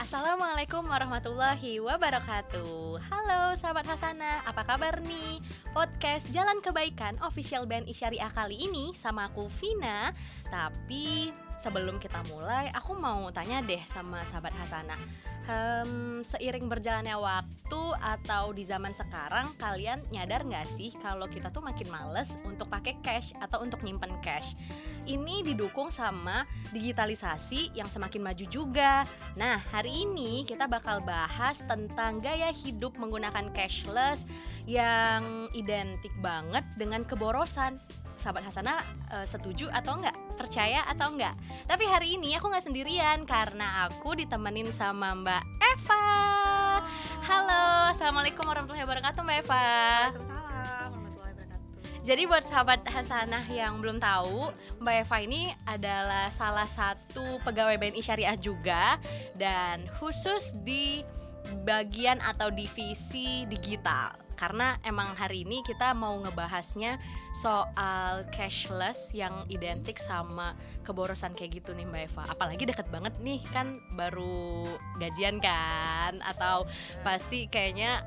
Assalamualaikum warahmatullahi wabarakatuh. Halo sahabat Hasana, apa kabar nih? Podcast Jalan Kebaikan official BNI Syariah kali ini sama aku Vina. Tapi sebelum kita mulai, aku mau tanya deh sama sahabat Hasana Hmm, seiring berjalannya waktu atau di zaman sekarang kalian nyadar nggak sih kalau kita tuh makin males untuk pakai cash atau untuk nyimpen cash ini didukung sama digitalisasi yang semakin maju juga. Nah, hari ini kita bakal bahas tentang gaya hidup menggunakan cashless yang identik banget dengan keborosan. Sahabat Hasana eh, setuju atau enggak? Percaya atau enggak? Tapi hari ini aku nggak sendirian karena aku ditemenin sama Mbak Eva. Halo, assalamualaikum warahmatullahi wabarakatuh Mbak Eva. Waalaikumsalam warahmatullahi wabarakatuh. Jadi buat sahabat Hasanah yang belum tahu, Mbak Eva ini adalah salah satu pegawai BNI Syariah juga dan khusus di bagian atau divisi digital. Karena emang hari ini kita mau ngebahasnya soal cashless yang identik sama keborosan kayak gitu nih Mbak Eva. Apalagi deket banget nih kan baru gajian kan atau pasti kayaknya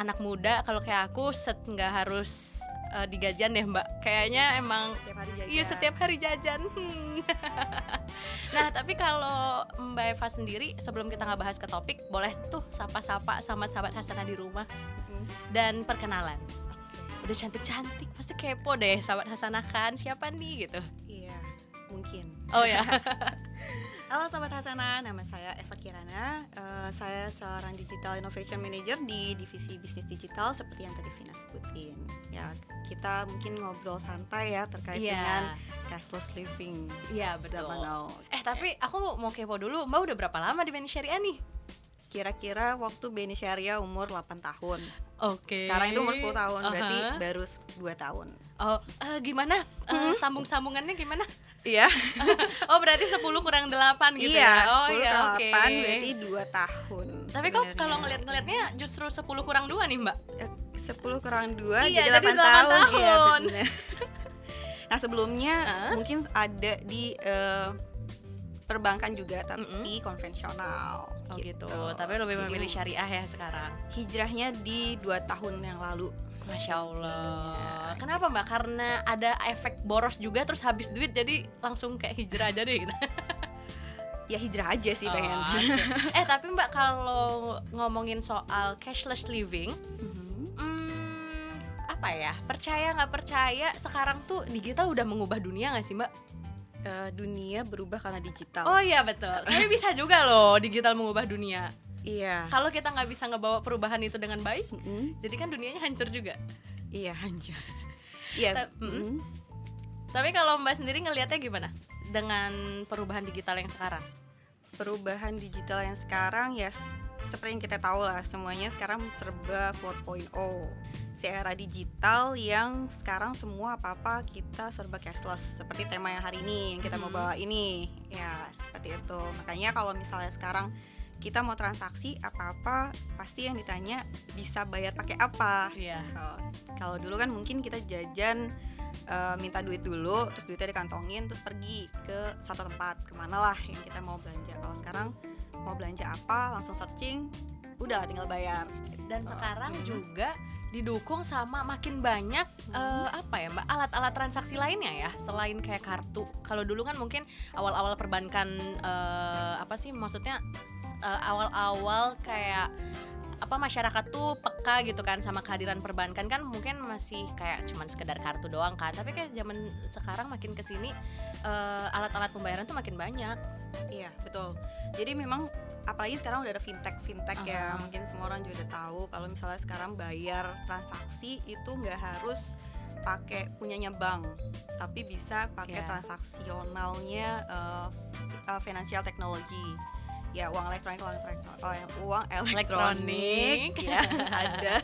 anak muda kalau kayak aku set nggak harus uh, di gajian deh mbak kayaknya emang Setiap hari jajan. iya setiap hari jajan Hmm. nah tapi kalau mbak Eva sendiri sebelum kita nggak bahas ke topik boleh tuh sapa-sapa sama sahabat Hasanah di rumah Hmm. dan perkenalan udah cantik-cantik pasti kepo deh sahabat Hasanah kan siapa nih gitu Iya, mungkin. oh ya Halo Sobat Hasana, nama saya Eva Kirana. Eh, saya seorang Digital Innovation Manager di divisi bisnis digital seperti yang tadi Vina sebutin. Ya, kita mungkin ngobrol santai ya terkait Iya. dengan cashless living iya betul zaman now. eh tapi aku mau kepo dulu mbak udah berapa lama di BNI Syariah nih Kira-kira waktu Beni Syariah umur 8 tahun. Oke. Sekarang itu umur 10 tahun, berarti Aha. baru 2 tahun. Oh, eh, gimana? Eh, sambung-sambungannya gimana? Iya. Oh, berarti 10 kurang 8 gitu iya, ya. Oh 10 iya, ke oke. 8 berarti 2 tahun. Tapi kok kalau ngeliat-ngeliatnya justru 10 kurang 2 nih, Mbak. Eh, 10 kurang 2 Iya, jadi jadi 8, 8 tahun. Iya, tahun. bener. nah, sebelumnya Hah? mungkin ada di eh, perbankan juga tapi Mm-mm. konvensional. Oh gitu. Tapi lebih Jadi memilih syariah ya sekarang. Hijrahnya di 2 tahun yang lalu. Masya Allah. Iya. Kenapa Mbak? Karena ada efek boros juga terus habis duit jadi langsung kayak hijrah aja deh. Ya hijrah aja sih Oh, pengen. oke. Eh, tapi Mbak kalau ngomongin soal cashless living, Mhm. hmm, apa ya? Percaya nggak percaya sekarang tuh digital udah mengubah dunia nggak sih, Mbak? Eh, dunia berubah karena digital. Oh iya betul. Tapi bisa juga loh digital mengubah dunia. Iya. Kalau kita nggak bisa ngebawa perubahan itu dengan baik, Mm-mm. jadi kan dunianya hancur juga. Iya, hancur. Iya. Mm-mm. mm-mm. Tapi kalau Mbak sendiri ngelihatnya gimana dengan perubahan digital yang sekarang? perubahan digital yang sekarang ya seperti yang kita tahu lah semuanya sekarang serba 4.0 si era digital yang sekarang semua apa-apa kita serba cashless seperti tema yang hari ini yang kita mau bawa ini ya seperti itu makanya kalau misalnya sekarang kita mau transaksi apa-apa pasti yang ditanya bisa bayar pakai apa Iya. Oh, kalau dulu kan mungkin kita jajan eh, minta duit dulu, terus duitnya dikantongin, terus pergi ke satu tempat ke mana lah yang kita mau belanja. Kalau sekarang mau belanja apa, langsung searching, udah tinggal bayar. gitu. Dan sekarang Mhm. juga didukung sama makin banyak eh, apa ya Mbak alat-alat transaksi lainnya ya selain kayak kartu. Kalau dulu kan mungkin awal-awal perbankan eh, apa sih maksudnya eh, awal-awal kayak apa masyarakat tuh peka gitu kan sama kehadiran perbankan kan mungkin masih kayak cuman sekedar kartu doang kan tapi kayak zaman sekarang makin ke sini eh, alat-alat pembayaran tuh makin banyak Iya betul. Jadi memang apalagi sekarang udah ada fintech fintech ya, Aha. mungkin semua orang juga udah tahu kalau misalnya sekarang bayar transaksi itu nggak harus pakai punyanya bank, tapi bisa pakai Iya. transaksionalnya uh, uh, financial technology. Ya uang elektronik, uang elektronik, uang elektronik, Elektronik. ya ada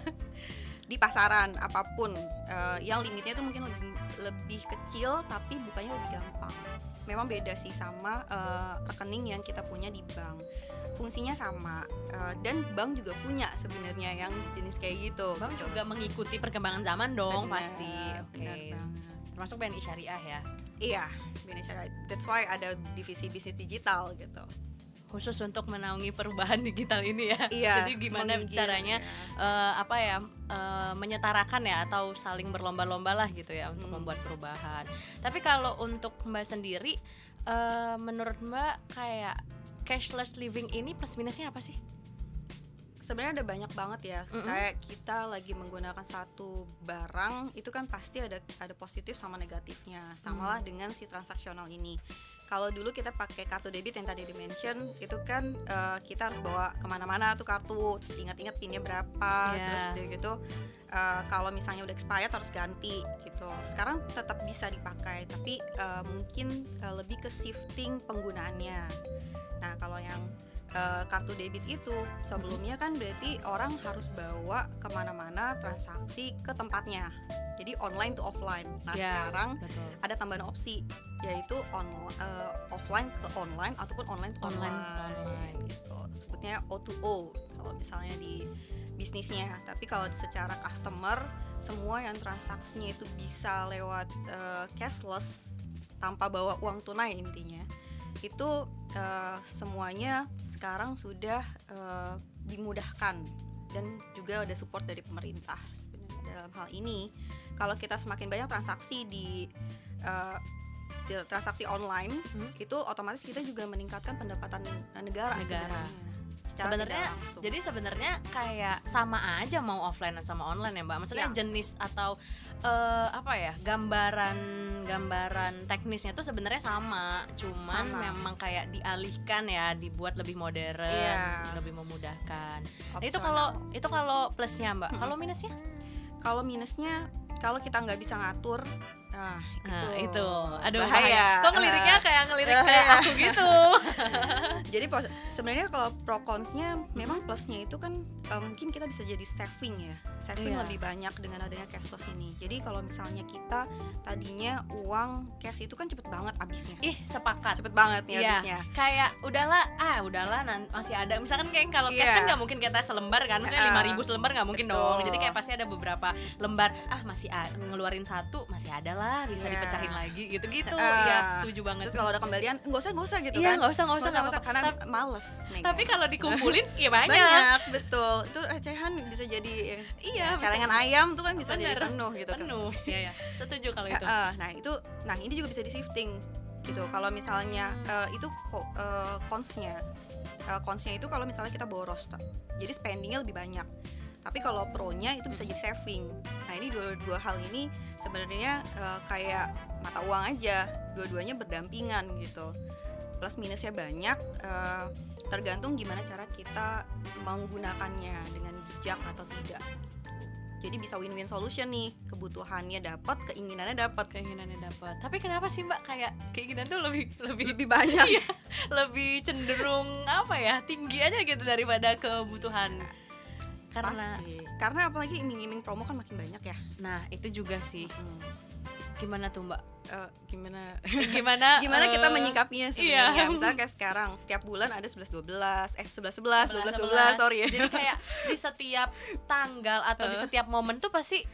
di pasaran apa pun uh, yang limitnya itu mungkin lebih lebih kecil tapi bukanya lebih gampang. Memang beda sih sama eh, rekening yang kita punya di bank. Fungsinya sama eh, dan bank juga punya sebenarnya yang jenis kayak gitu. Bank gitu. juga mengikuti perkembangan zaman dong Benar, pasti. Oke. banget. Termasuk BNI Syariah ya. Iya, BNI Syariah. That's why ada divisi bisnis digital gitu. Khusus untuk menaungi perubahan digital ini ya. Iya. Jadi gimana caranya ya. eh, apa ya eh, menyetarakan ya atau saling berlomba-lomba lah gitu ya untuk Hmm. membuat perubahan. Tapi kalau untuk Mbak sendiri menurut Mbak kayak cashless living ini plus minusnya apa sih? sebenarnya ada banyak banget ya Mm-mm. kayak kita lagi menggunakan satu barang itu kan pasti ada ada positif sama negatifnya samalah dengan si transaksional ini kalau dulu kita pakai kartu debit yang tadi dimention itu kan eh, kita harus bawa ke mana-mana tuh kartu terus ingat-ingat pinnya berapa Iya. terus udah gitu eh, kalau misalnya udah expired harus ganti gitu sekarang tetap bisa dipakai tapi eh, mungkin eh, lebih ke shifting penggunaannya nah kalau yang eh, kartu debit itu. Sebelumnya kan berarti orang harus bawa ke mana-mana transaksi ke tempatnya. Jadi online to offline. Nah Ya, sekarang betul. ada tambahan opsi yaitu on, eh, offline ke online ataupun online to Online online, online. gitu. Sebutnya O2O kalau misalnya di bisnisnya. Tapi kalau secara customer semua yang transaksinya itu bisa lewat eh, cashless tanpa bawa uang tunai intinya. Itu eh, semuanya sekarang sudah eh, dimudahkan dan juga ada support dari pemerintah sebenarnya dalam hal ini kalau kita semakin banyak transaksi di eh, di transaksi online Hmm. itu otomatis kita juga meningkatkan pendapatan negara, Negara. sebenarnya. Sebenarnya jadi sebenarnya kayak sama aja mau offline sama online ya Mbak. Maksudnya Ya. jenis atau eh, apa ya gambaran gambaran teknisnya tuh sebenarnya sama, cuman Sama. memang kayak dialihkan ya, dibuat lebih modern, Iya. lebih memudahkan. Nah, itu kalau itu kalau plusnya Mbak. Kalau minusnya? kalau minusnya kalau kita nggak bisa ngatur nah itu, Nah, itu. Aduh bahaya. bahaya. Kok ngeliriknya kayak ngelirik Bahaya. kayak aku gitu. jadi sebenarnya kalau pro consnya memang plusnya itu kan eh, mungkin kita bisa jadi saving ya saving Iya. lebih banyak dengan adanya cashless ini jadi kalau misalnya kita tadinya uang cash itu kan cepet banget habisnya Ih, sepakat. cepet banget nih Iya, habisnya kayak udahlah, ah udahlah nan- masih ada. Misalkan kayak kalau cash Iya. kan nggak mungkin kita selembar kan, maksudnya Ah, lima ribu selembar nggak mungkin betul. dong. Jadi kayak pasti ada beberapa lembar, ah masih a- ngeluarin satu masih ada lah, bisa Iya. dipecahin lagi gitu-gitu. Ah, Iya, setuju banget. terus kalau ada kembalian nggak usah nggak usah gitu Iya, kan nggak usah, nggak usah, nggak apa-apa. karena males nih Tapi kalau dikumpulin, ya banyak. banyak betul itu recehan bisa jadi eh, Iya, bisa- celengan ayam tuh kan bisa jadi Bener. penuh gitu kan Penuh, iya ya. Setuju kalau Ya, itu. eh, nah itu nah ini juga bisa di shifting gitu kalau misalnya eh, itu eh, consnya Eh, consnya itu kalau misalnya kita boros jadi spendingnya lebih banyak tapi kalau pro-nya itu bisa jadi saving. Nah ini dua dua hal ini sebenarnya eh, kayak mata uang aja. Dua-duanya berdampingan gitu. Plus minusnya banyak eh, tergantung gimana cara kita menggunakannya dengan bijak atau tidak. Jadi bisa win-win solution nih kebutuhannya dapat keinginannya dapat Keinginannya dapat. Tapi kenapa sih Mbak? Kayak keinginan tuh lebih lebih lebih banyak. Iya, lebih cenderung apa ya tinggi aja gitu daripada kebutuhan karena pasti. karena apalagi iming-iming promo kan makin banyak ya. Nah itu juga sih. Hmm. gimana tuh mbak? Eh, gimana? Gimana gimana kita eh, menyikapinya sebenarnya? Iya. misalnya kayak sekarang setiap bulan ada 11 12 eh 11 11 12 11, 12 sorry ya. Jadi kayak di setiap tanggal atau di Eh. setiap momen tuh pasti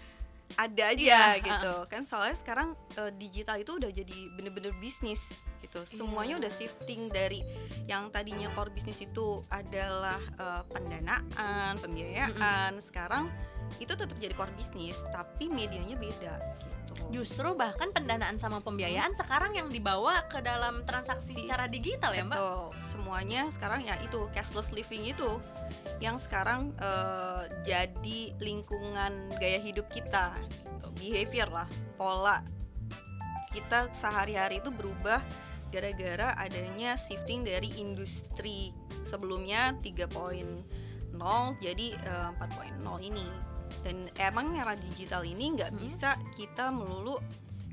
ada Iya, aja gitu. Kan soalnya sekarang eh, digital itu udah jadi bener-bener bisnis gitu. Semuanya Iya. udah shifting dari yang tadinya core bisnis itu adalah eh, pendanaan pembiayaan. Sekarang itu tetap jadi core bisnis tapi medianya beda gitu justru bahkan pendanaan sama pembiayaan sekarang yang dibawa ke dalam transaksi Si- secara digital ya mbak Betul. Semuanya sekarang ya itu cashless living itu yang sekarang eh, jadi lingkungan gaya hidup kita, gitu. behavior lah, pola kita sehari-hari itu berubah gara-gara adanya shifting dari industri sebelumnya 3.0 jadi eh, 4.0 ini. Dan emang era digital ini nggak Hmm. bisa kita melulu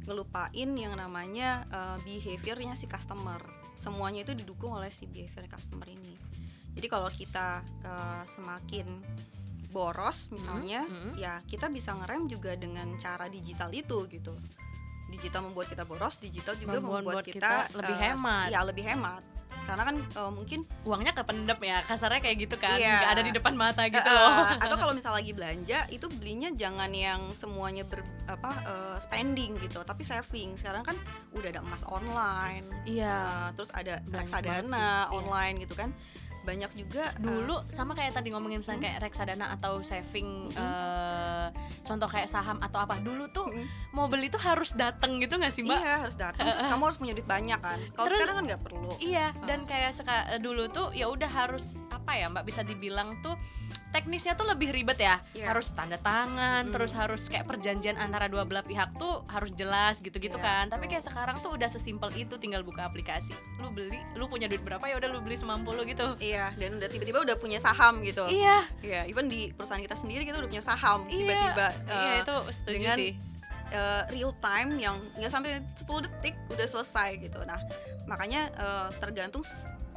ngelupain yang namanya uh, behaviornya si customer semuanya itu didukung oleh si behavior customer ini jadi kalau kita uh, semakin boros misalnya Mhm, mhm. ya kita bisa ngerem juga dengan cara digital itu gitu digital membuat kita boros digital juga Membuat membuat kita kita, lebih eh, hemat. ya lebih hemat karena kan eh, mungkin uangnya kependem ya kasarnya kayak gitu kan. Iya. nggak ada di depan mata gitu eh, loh. Atau kalau misalnya lagi belanja itu belinya jangan yang semuanya ber apa eh, spending gitu tapi saving. Sekarang kan udah ada emas online. Iya. Eh, terus ada Banyak reksadana iya. online gitu kan banyak juga. Eh, dulu sama kayak tadi ngomongin misalnya kayak reksadana atau saving eh, contoh kayak saham atau apa. Dulu tuh mm, mau beli tuh harus dateng gitu nggak sih mbak? Iya harus datang terus kamu harus punya duit banyak kan. Kalau sekarang kan nggak perlu. Iya, dan kayak seka, dulu tuh ya udah harus apa ya Mbak bisa dibilang tuh teknisnya tuh lebih ribet ya. Iya. Harus tanda tangan, Mm. terus harus kayak perjanjian antara dua belah pihak tuh harus jelas gitu-gitu Iya, kan. Tapi kayak sekarang tuh udah sesimpel itu tinggal buka aplikasi. Lu beli, lu punya duit berapa ya udah lu beli semampu lu gitu. Iya, dan udah tiba-tiba udah punya saham gitu. Iya, Iya, even di perusahaan kita sendiri kita udah punya saham iya. tiba-tiba. iya eh, itu setuju dengan sih. eh, real time yang nggak sampai 10 detik udah selesai gitu. Nah, makanya eh, tergantung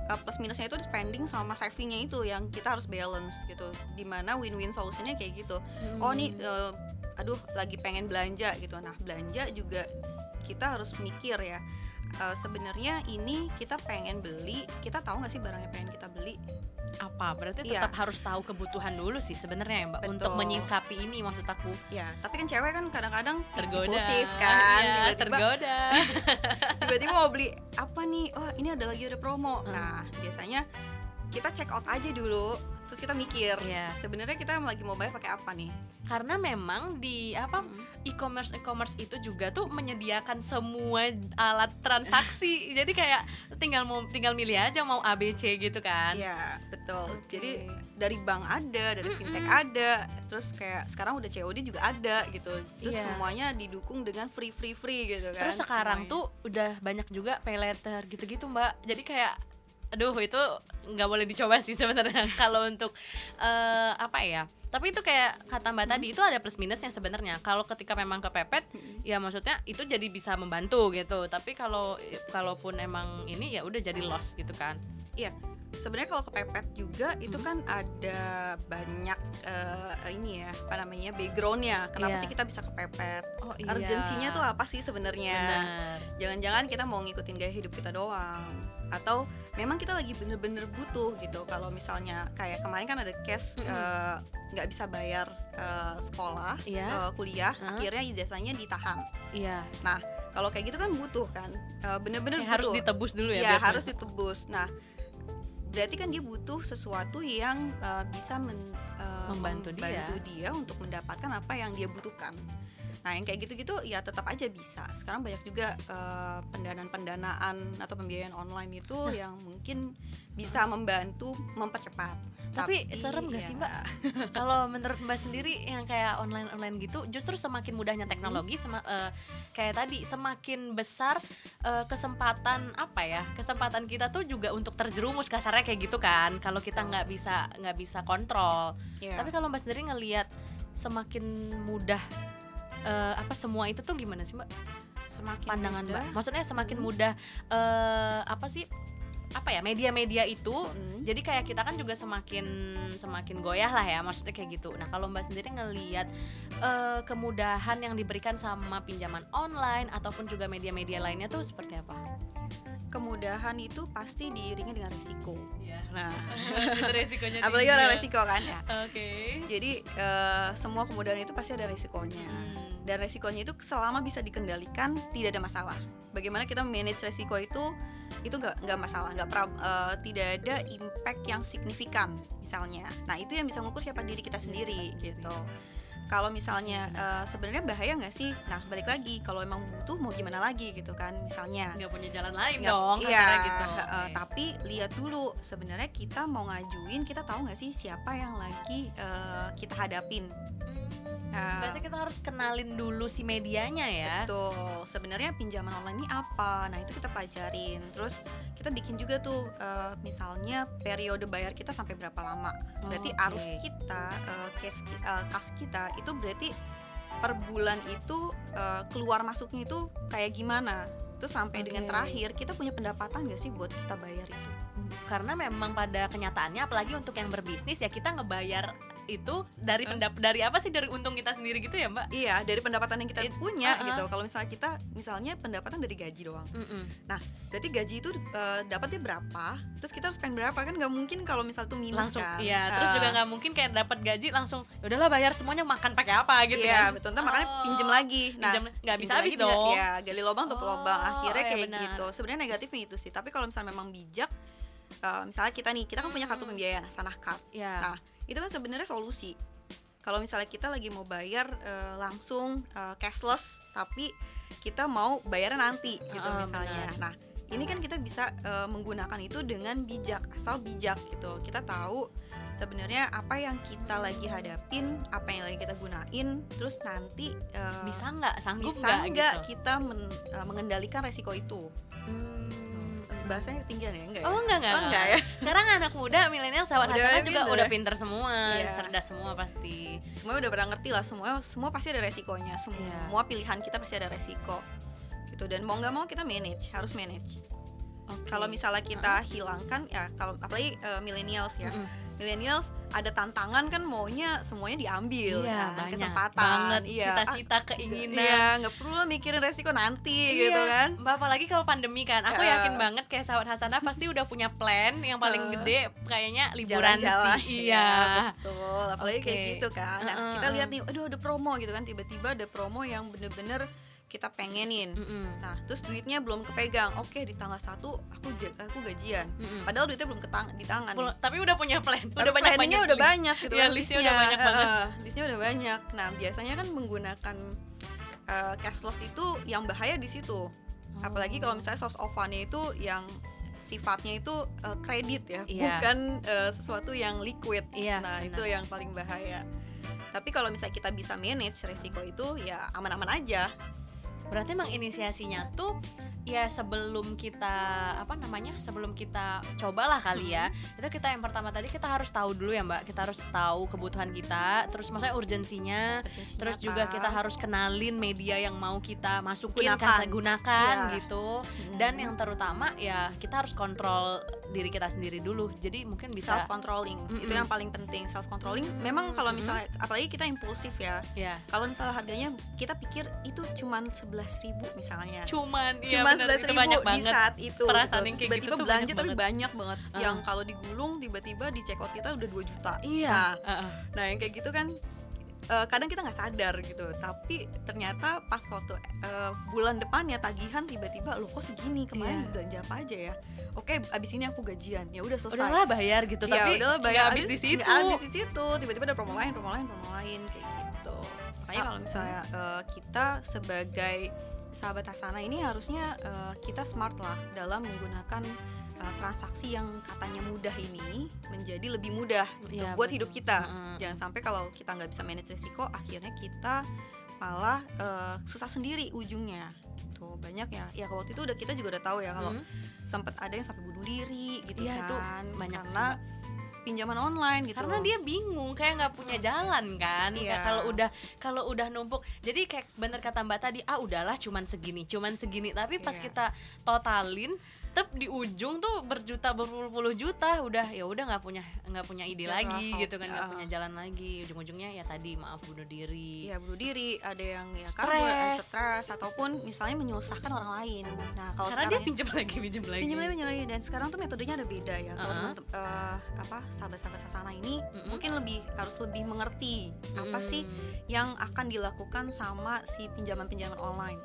eh, plus minusnya itu spending sama savingnya itu yang kita harus balance gitu. Di mana win-win solutionnya kayak gitu. Oh nih, eh, aduh lagi pengen belanja gitu. Nah, belanja juga kita harus mikir ya. Eh, sebenarnya ini kita pengen beli, kita tahu nggak sih barang yang pengen kita beli? apa? Berarti Iya. tetap harus tahu kebutuhan dulu sih sebenarnya ya Mbak untuk Betul. menyikapi ini maksud aku. Ya, tapi kan cewek kan kadang-kadang Tergoda. impulsif kan, Iya, tiba-tiba tergoda. tiba-tiba mau beli apa nih oh ini ada lagi ada promo Hmm. nah biasanya kita check out aja dulu terus kita mikir Iya. sebenarnya kita lagi mau bayar pakai apa nih karena memang di apa e-commerce e-commerce itu juga tuh menyediakan semua alat transaksi jadi kayak tinggal mau tinggal milih aja mau ABC gitu kan Iya betul Oke. jadi dari bank ada dari fintech Mm-mm. ada terus kayak sekarang udah COD juga ada gitu terus Iya. semuanya didukung dengan free free free gitu kan terus sekarang semuanya. tuh udah banyak juga pay letter gitu-gitu mbak jadi kayak aduh itu nggak boleh dicoba sih sebenarnya kalau untuk eh, apa ya tapi itu kayak kata mbak tadi itu ada plus minusnya sebenarnya kalau ketika memang kepepet ya maksudnya itu jadi bisa membantu gitu tapi kalau kalaupun emang ini ya udah jadi loss gitu kan Iya, sebenarnya kalau kepepet juga itu Hmm. kan ada banyak eh, ini ya, apa namanya backgroundnya. Kenapa Iya. sih kita bisa kepepet? oh Urgensinya tuh apa sih sebenarnya? benar Jangan-jangan kita mau ngikutin gaya hidup kita doang, atau memang kita lagi bener-bener butuh gitu. Kalau misalnya kayak kemarin kan ada case eh, nggak bisa bayar eh, sekolah, Iya. eh, kuliah, Hah? akhirnya ijazahnya ditahan. iya Nah, kalau kayak gitu kan butuh kan, Eh, bener-bener harus butuh. ditebus dulu ya ya biar- harus ditebus nah berarti kan dia butuh sesuatu yang uh, bisa men- uh, Membantu dia. dia untuk mendapatkan apa yang dia butuhkan nah yang kayak gitu-gitu ya tetap aja bisa. Sekarang banyak juga uh, pendanaan-pendanaan atau pembiayaan online itu Nah. yang mungkin bisa membantu mempercepat. Tapi serem gak ya, sih mbak? Kalau menurut mbak sendiri yang kayak online online gitu justru semakin mudahnya teknologi sema- eh, kayak tadi semakin besar eh, kesempatan apa ya kesempatan kita tuh juga untuk terjerumus kasarnya kayak gitu kan kalau kita nggak bisa nggak bisa kontrol. Ya. tapi kalau mbak sendiri ngelihat semakin mudah eh, apa semua itu tuh gimana sih mbak? Semakin pandangan mudah, mbak. Maksudnya semakin Hmm. mudah eh, apa sih apa ya media-media itu. Mm. jadi kayak kita kan juga semakin semakin goyah lah ya maksudnya kayak gitu. Nah kalau mbak sendiri ngelihat eh, kemudahan yang diberikan sama pinjaman online ataupun juga media-media lainnya tuh seperti apa kemudahan itu pasti diiringi dengan resiko nah itu resikonya apalagi orang resiko kan ya oke Jadi eh, semua kemudahan itu pasti ada resikonya. Hmm. Dan resikonya itu selama bisa dikendalikan tidak ada masalah. Bagaimana kita manage resiko itu itu nggak nggak masalah, nggak eh, tidak ada impact yang signifikan misalnya. Nah itu yang bisa mengukur siapa diri kita sendiri gitu. Kalau misalnya eh, sebenarnya bahaya nggak sih? Nah balik lagi kalau emang butuh mau gimana lagi gitu kan misalnya. nggak punya jalan lain Nggak- dong iya, gitu he- eh, Oke. tapi lihat dulu sebenarnya kita mau ngajuin kita tahu nggak sih siapa yang lagi eh, kita hadapin Hmm, Nah, berarti kita harus kenalin dulu si medianya ya Betul. Sebenarnya pinjaman online ini apa? Nah, itu kita pelajarin. Terus kita bikin juga tuh eh, misalnya periode bayar kita sampai berapa lama. Berarti Oke. arus kita, cash ki- eh, kas kita itu berarti per bulan itu eh, keluar masuknya itu kayak gimana? Terus sampai dengan Oke. terakhir kita punya pendapatan gak sih buat kita bayar itu? karena memang pada kenyataannya apalagi untuk yang berbisnis ya kita ngebayar itu dari pendap dari apa sih dari untung kita sendiri gitu ya mbak Iya, dari pendapatan yang kita It- punya uh-uh. gitu. Kalau misalnya kita misalnya pendapatan dari gaji doang. Mm-mm. Nah, berarti gaji itu eh, dapatnya berapa? Terus kita harus spend berapa? Kan nggak mungkin kalau misal tuh minus langsung kan. iya terus Eh, juga nggak mungkin kayak dapat gaji langsung "Ya udahlah bayar semuanya makan pakai apa gitu Iya, kan betul. Ntar makanya Oh, pinjem lagi. Nah, nggak bisa habis lagi bisa- dong Iya, gali lubang tutup Oh, lubang. Akhirnya iya kayak benar. gitu. Sebenarnya negatifnya itu sih. Tapi kalau misalnya memang bijak, eh, misalnya kita nih, kita kan punya kartu pembiayaan, Sanah Card. ya Nah, itu kan sebenarnya solusi. Kalau misalnya kita lagi mau bayar eh, langsung eh, cashless, tapi kita mau bayarnya nanti gitu Ah, misalnya. benar. Nah, ini kan kita bisa eh, menggunakan itu dengan bijak, asal bijak gitu. Kita tahu sebenarnya apa yang kita lagi hadapin, apa yang lagi kita gunain, terus nanti eh, bisa nggak sanggup bisa nggak gitu kita men- eh, mengendalikan resiko itu. Hmm. Bahasanya ketinggian ya enggak ya? Oh enggak enggak, Oh, enggak ya? Sekarang anak muda milenial sahabat Udah Hasanah juga pinter udah pinter semua, Iya. cerdas semua pasti. Semua udah pernah ngerti lah, semua semua pasti ada resikonya. Semua Iya. pilihan kita pasti ada resiko. Gitu dan mau nggak mau kita manage, harus manage. Oke. Kalau misalnya kita hilangkan ya kalau apalagi eh, millennials ya. Mm-mm. Millennials ada tantangan kan maunya semuanya diambil iya, kan, banyak kesempatan. banget iya. cita-cita Ah, keinginan. Iya, nggak perlu mikirin resiko nanti Iya, gitu kan. Mbak apalagi kalau pandemi kan, aku Heeh. yakin banget kayak sahabat Hasanah pasti udah punya plan yang paling Heeh. gede kayaknya liburan Jalan-jalan. sih. Iya. betul. Apalagi kayak Oke. gitu kan. Nah, Heeh, kita heeh. lihat nih, aduh ada promo gitu kan. Tiba-tiba ada promo yang bener-bener kita pengenin. Mm-mm. Nah, terus duitnya belum kepegang. Oke, di tanggal 1 aku aku gajian. Mm-mm. Padahal duitnya belum ketang di tangan. Pul- Tapi udah punya plan, Tapi udah banyak banyak udah banyak gitu kan, listnya udah banyak banget. Heeh, listnya udah banyak. Nah, biasanya kan menggunakan eh, cashless itu yang bahaya di situ. Apalagi kalau misalnya source of fund-nya itu yang sifatnya itu eh, kredit ya, Iya. bukan eh, sesuatu yang liquid. Iya, nah, benar. itu yang paling bahaya. Tapi kalau misalnya kita bisa manage resiko itu ya aman-aman aja. Berarti emang inisiasinya tuh ya sebelum kita apa namanya sebelum kita cobalah kali ya. Itu kita yang pertama tadi kita harus tahu dulu ya mbak. Kita harus tahu kebutuhan kita terus maksudnya urgensinya Urgensinya terus apa. juga kita harus kenalin media yang mau kita masukin Gunakan. kasih gunakan Iya. gitu. Hmm. dan yang terutama ya kita harus kontrol diri kita sendiri dulu. Jadi mungkin bisa self controlling itu Mm-mm. yang paling penting self controlling Mm, memang kalau misalnya apalagi kita impulsif ya. Ya kalau misalnya harganya kita pikir itu cuman sebelas ribu misalnya. Cuman iya cuman sebelas itu ribu banyak di saat itu Perasaan gitu. yang Terus kayak tiba-tiba gitu belanja banyak tapi banget. banyak banget Ah. yang kalau digulung tiba-tiba di check out kita udah 2 juta iya nah, Heeh. nah yang kayak gitu kan eh, kadang kita nggak sadar gitu tapi ternyata pas waktu eh, bulan depannya tagihan tiba-tiba lo kok segini kemarin Iya. belanja apa aja ya oke abis ini aku gajian ya udah selesai udahlah bayar gitu ya tapi udahlah bayar habis di situ habis di situ tiba-tiba ada promo lain promo lain promo lain kayak gitu makanya Ah. kalau misalnya eh, kita sebagai sahabat Hasana ini harusnya eh, kita smart lah dalam menggunakan eh, transaksi yang katanya mudah ini menjadi lebih mudah gitu, Iya, buat betul. hidup kita Heeh. jangan sampai kalau kita nggak bisa manage risiko akhirnya kita malah eh, susah sendiri ujungnya gitu banyak ya ya waktu itu udah kita juga udah tahu ya kalau Hmm. sempat ada yang sampai bunuh diri gitu itu kan banyak sih, karena pinjaman online gitu karena dia bingung kayak nggak punya jalan kan Iya. Kalau udah kalau udah numpuk jadi kayak bener kata mbak tadi ah udahlah cuman segini cuman segini tapi pas Iya. kita totalin tep di ujung tuh berjuta berpuluh-puluh juta udah ya udah nggak punya nggak punya ide lagi gitu kan nggak Ah. punya jalan lagi ujung-ujungnya ya tadi maaf bunuh diri Iya bunuh diri, ada yang ya Stres. kabur, stres ataupun misalnya menyusahkan orang lain. Nah kalau karena dia sekarang pinjam lagi pinjam lagi pinjam lagi pinjam lagi dan sekarang tuh metodenya ada beda ya. Kalau Uh-uh. teman- eh, apa sahabat-sahabat Hasana ini Mm-mm. mungkin lebih harus lebih mengerti apa Mm-mm. sih yang akan dilakukan sama si pinjaman-pinjaman online.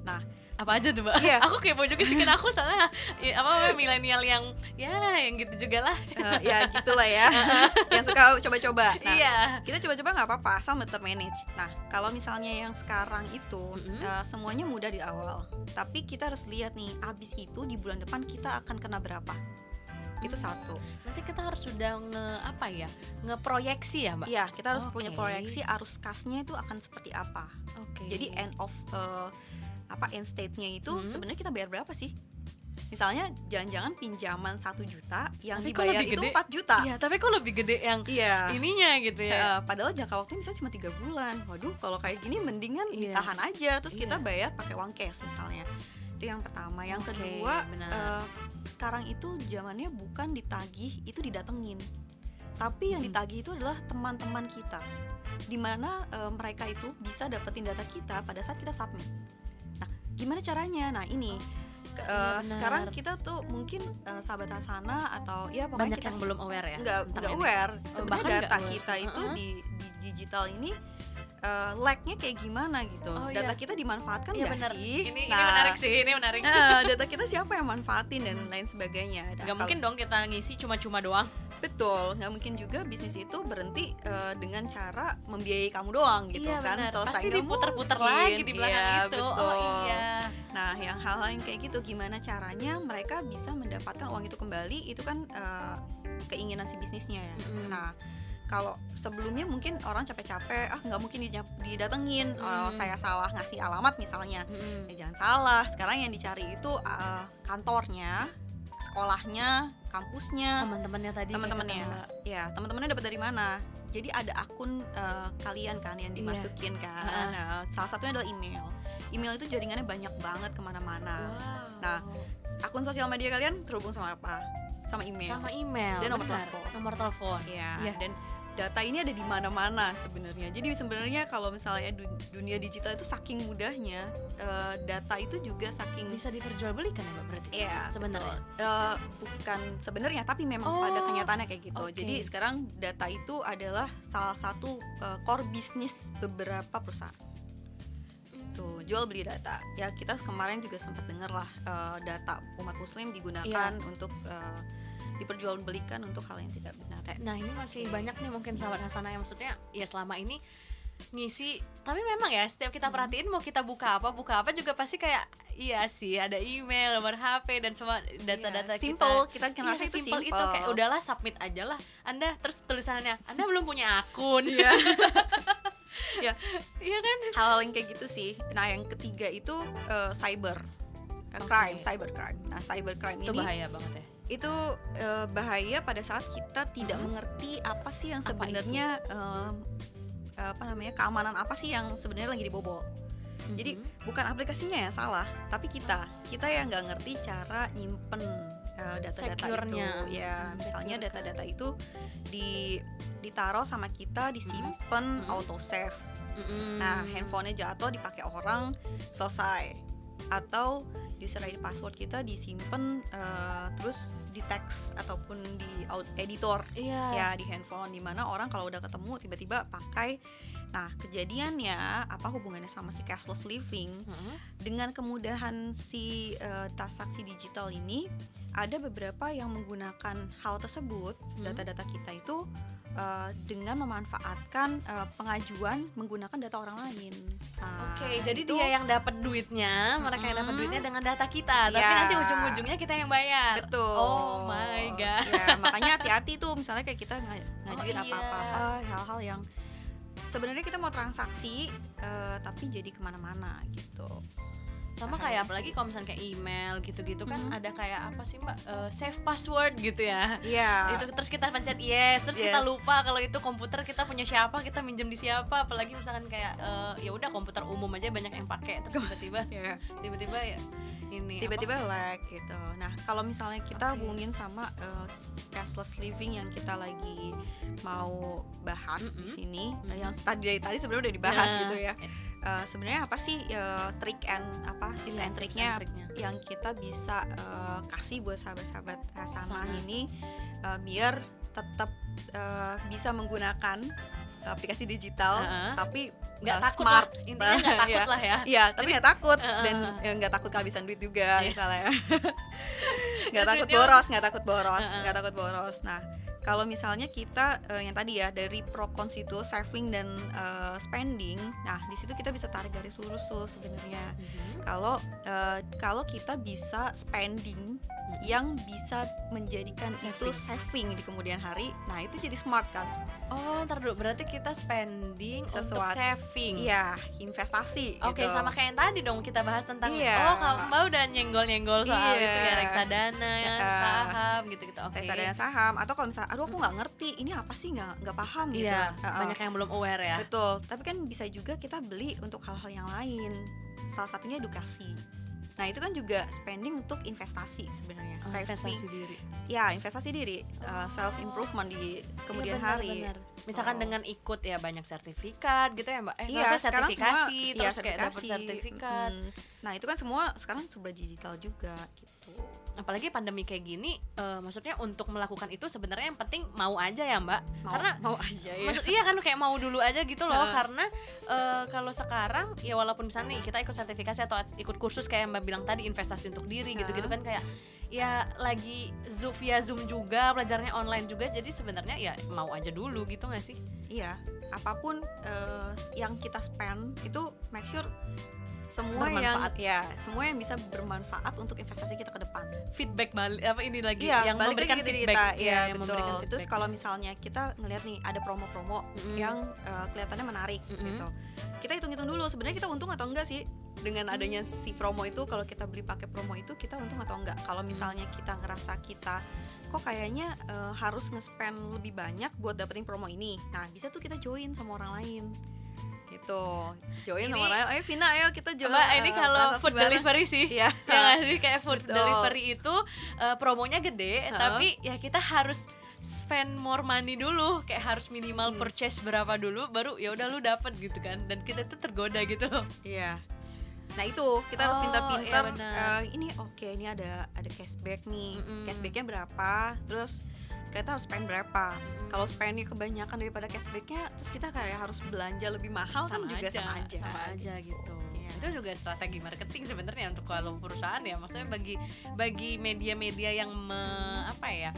Nah apa aja tuh mbak Iya. aku kepo juga sih kan aku soalnya i- apa milenial yang ya yang gitu juga lah eh, ya gitulah ya, yang suka coba-coba. Nah, iya kita coba-coba nggak apa-apa asal termanage. Nah kalau misalnya yang sekarang itu Mm-mm. eh, semuanya mudah di awal, tapi kita harus lihat nih abis itu di bulan depan kita akan kena berapa. Itu Hmm. satu. Berarti kita harus sudah nge apa ya ngeproyeksi ya mbak Iya kita harus Oke. punya proyeksi arus kasnya itu akan seperti apa. Oke. Jadi end of eh, apa end state-nya itu Mhm. sebenarnya kita bayar berapa sih? Misalnya jangan-jangan pinjaman satu juta yang Tapi dibayar itu gede? 4 juta. Iya, tapi kok lebih gede yang Iya. ininya gitu ya. Ya, padahal jangka waktunya misalnya cuma tiga bulan. Waduh, kalau kayak gini mendingan Iya. ditahan aja, terus kita Iya. bayar pakai uang cash misalnya. Itu yang pertama. Yang Oke, kedua, benar. eh, sekarang itu zamannya bukan ditagih, itu didatengin. tapi yang Mm-mm. ditagih itu adalah teman-teman kita di mana eh, mereka itu bisa dapetin data kita pada saat kita submit gimana caranya nah ini benar. sekarang kita tuh mungkin eh, sahabat Hasana atau ya pokoknya banyak kita yang belum aware ya nggak aware bahkan sebenarnya data aware. kita itu Uh-uh. di, di digital ini eh, lag-nya kayak gimana gitu Oh, data iya. kita dimanfaatkan Iya nggak benar. sih Ini, ini Nah, menarik sih, ini menarik. eh, data kita siapa yang manfaatin dan lain sebagainya Nah, Gak mungkin dong kita ngisi cuma-cuma doang. betul nggak mungkin juga bisnis itu berhenti eh, dengan cara membiayai kamu doang gitu iya kan benar. Selesai Pasti diputer-puter lagi di belakang Iya, itu. betul. Oh iya. Nah, yang hal-hal yang kayak gitu gimana caranya mereka bisa mendapatkan uang itu kembali itu kan eh, keinginan si bisnisnya ya. Mm-mm. Nah, kalau sebelumnya mungkin orang capek-capek, ah nggak mungkin didatengin, oh, Mm. saya salah ngasih alamat misalnya. Mm-mm. Ya jangan salah, sekarang yang dicari itu eh, kantornya, sekolahnya, kampusnya, Teman-temannya tadi. kayak teman-temannya. Ya, teman-temannya dapat dari mana? Jadi ada akun eh, kalian kan yang dimasukin kan. Iya. Ha-ha. Nah, salah satunya adalah email. Email itu jaringannya banyak banget ke mana-mana. Wow. Nah, akun sosial media kalian terhubung sama apa? Sama email. sama email. Dan nomor telepon. Nomor telepon. Iya. Iya. Dan data ini ada di mana-mana sebenarnya. Jadi sebenarnya kalau misalnya du- dunia digital itu saking mudahnya, eh, data itu juga saking Bisa diperjualbelikan ya Mbak berarti? Iya, Sebenarnya. Eh, bukan sebenarnya tapi memang Oh, pada kenyataannya kayak gitu. oke. Jadi sekarang data itu adalah salah satu eh, core bisnis beberapa perusahaan. Tuh, jual beli data. Ya kita kemarin juga sempat dengar lah eh, data umat muslim digunakan Iya. untuk eh, diperjualbelikan untuk hal yang tidak benar. Eh, Nah ini masih banyak nih mungkin sahabat Hasanah yang maksudnya ya selama ini ngisi tapi memang ya setiap kita perhatiin mau kita buka apa buka apa juga pasti kayak iya sih ada email nomor HP dan semua data-data Iya, kita simple, kita Iya, ngerasa itu sesimpel simple. itu kayak udahlah submit aja lah anda terus tulisannya anda belum punya akun Iya. ya, iya kan hal-hal yang kayak gitu sih. Nah, yang ketiga itu eh, cyber Oke. crime, cyber crime. Nah, cyber crime itu ini bahaya banget ya itu eh, bahaya pada saat kita tidak Mhm. mengerti apa sih yang Apa sebenarnya em, apa namanya keamanan apa sih yang sebenarnya lagi dibobol. Jadi Mhm. bukan aplikasinya yang salah, tapi kita kita yang nggak ngerti cara nyimpen eh, data-data Secure-nya. itu. Ya, Hmm, misalnya data-data itu di ditaruh sama kita disimpan Mhm. auto save. Mm-mm. Nah, handphonenya jatuh dipakai orang selesai. Atau user ID password kita disimpan eh, terus di teks ataupun di out- editor iya ya di handphone di mana orang kalau udah ketemu tiba-tiba pakai nah kejadiannya apa hubungannya sama si cashless living Mhm. dengan kemudahan si eh, transaksi digital ini ada beberapa yang menggunakan hal tersebut Hmm. data-data kita itu eh, dengan memanfaatkan eh, pengajuan menggunakan data orang lain. Nah, Oke, jadi itu- dia yang dapat duitnya, mereka yang dapat duitnya dengan data kita, tapi Iya. nanti ujung-ujungnya kita yang bayar. betul. Oh my god. Ya, makanya hati-hati tuh misalnya kayak kita nga- ngajuin iya. apa-apa hal-hal yang sebenarnya kita mau transaksi eh, tapi jadi ke mana-mana gitu. Sama kayak apalagi kalau misalnya kayak email gitu-gitu kan Mhm. ada kayak apa sih Mbak Eh, save password gitu ya. Iya. Itu terus kita pencet yes, terus kita Yes. lupa kalau itu komputer kita punya siapa, kita minjem di siapa, apalagi misalkan kayak eh, ya udah komputer umum aja banyak yang pakai terus tiba-tiba Ya, tiba-tiba ya ini tiba-tiba lag gitu. Nah, kalau misalnya kita Oke. hubungin sama eh, cashless living yang kita lagi mau bahas di Mm-mm. sini, Mm-mm. yang tadi dari tadi sebenarnya udah dibahas Nah, gitu ya. Eh, sebenarnya apa sih eh, trik and apa tips iya, and triknya yang kita bisa eh, kasih buat sahabat-sahabat Hasanah ini eh, biar tetap eh, bisa menggunakan aplikasi digital Heeh. tapi nggak eh, takut smart lah intinya nggak takut Iya. lah ya Iya, tapi nggak takut Heeh. dan ya, nggak takut kehabisan duit juga Iya. misalnya. Nggak takut boros, nggak takut boros, nggak takut boros. Nah, kalau misalnya kita eh, yang tadi ya dari pro cons itu saving dan eh, spending, nah di situ kita bisa tarik garis lurus tuh sebenarnya. Mhm. Kalau eh, kalau kita bisa spending yang bisa menjadikan itu saving di kemudian hari, nah itu jadi smart kan? Oh, ntar dulu berarti kita spending untuk Sesuatu. saving. Iya, investasi. Oke, gitu. sama kayak yang tadi dong kita bahas tentang Iya. oh kamu Mbak udah nyenggol-nyenggol soal Iya. itu ya reksadana, Ya. saham gitu-gitu. Oke. reksadana saham atau kalau misalnya aduh aku nggak ngerti ini apa sih nggak nggak paham gitu Iya, Heeh. banyak yang belum aware ya. betul tapi kan bisa juga kita beli untuk hal-hal yang lain salah satunya edukasi Nah itu kan juga spending untuk investasi sebenarnya, Oh, saving, investasi diri ya investasi diri, self improvement di kemudian Iya, benar, hari. benar. misalkan Oh. dengan ikut ya banyak sertifikat gitu ya mbak eh Iya, sertifikasi semua iya, terus kayak dapat sertifikasi. sertifikat Mm. Nah itu kan semua sekarang sudah digital juga gitu. Apalagi pandemi kayak gini eh, maksudnya untuk melakukan itu sebenarnya yang penting mau aja ya mbak. Mau, karena mau aja ya. maksud iya kan kayak mau dulu aja gitu loh. Karena eh, kalau sekarang ya walaupun misalnya nih kita ikut sertifikasi atau ikut kursus kayak mbak bilang tadi investasi untuk diri gitu-gitu kan kayak ya lagi zoom via zoom juga belajarnya online juga. Jadi sebenarnya ya mau aja dulu gitu gak sih? Iya, apa pun eh, yang kita spend itu make sure semua Bermanfaat. yang ya semua yang bisa bermanfaat untuk investasi kita ke depan. feedback balik apa ini lagi Iya, yang balik memberikan lagi feedback kita. ya, Iya, yang betul. memberikan Terus feedback. kalau misalnya kita ngelihat nih ada promo-promo Mm-mm. yang eh, kelihatannya menarik Mm-mm. gitu. Kita hitung-hitung dulu sebenarnya kita untung atau enggak sih dengan adanya si promo itu kalau kita beli pakai promo itu kita untung atau enggak. Kalau misalnya kita ngerasa kita kok kayaknya eh, harus nge-spend lebih banyak buat dapetin promo ini. Nah, bisa tuh kita join sama orang lain. Gitu. Join sama Ini- orang lain. Ayo Vina, ayo kita join. Mbak ini kalau food bareng." delivery sih Iya. ya nggak sih kayak food Betul. delivery itu eh, promonya gede Heeh. tapi ya kita harus spend more money dulu kayak harus minimal Hmm. purchase berapa dulu baru ya udah lu dapet gitu kan dan kita tuh tergoda gitu loh Iya. Nah itu kita harus Oh, pintar-pintar. iya eh, ini oke, ini ada ada cashback nih. Mm-mm. Cashbacknya berapa? Terus kita harus spend berapa? Mm-mm. Kalau spendnya kebanyakan daripada cashbacknya, terus kita kayak harus belanja lebih mahal kan juga sama aja. sama aja gitu Iya. itu juga strategi marketing sebenarnya untuk kalau perusahaan ya maksudnya bagi bagi media-media yang me- apa ya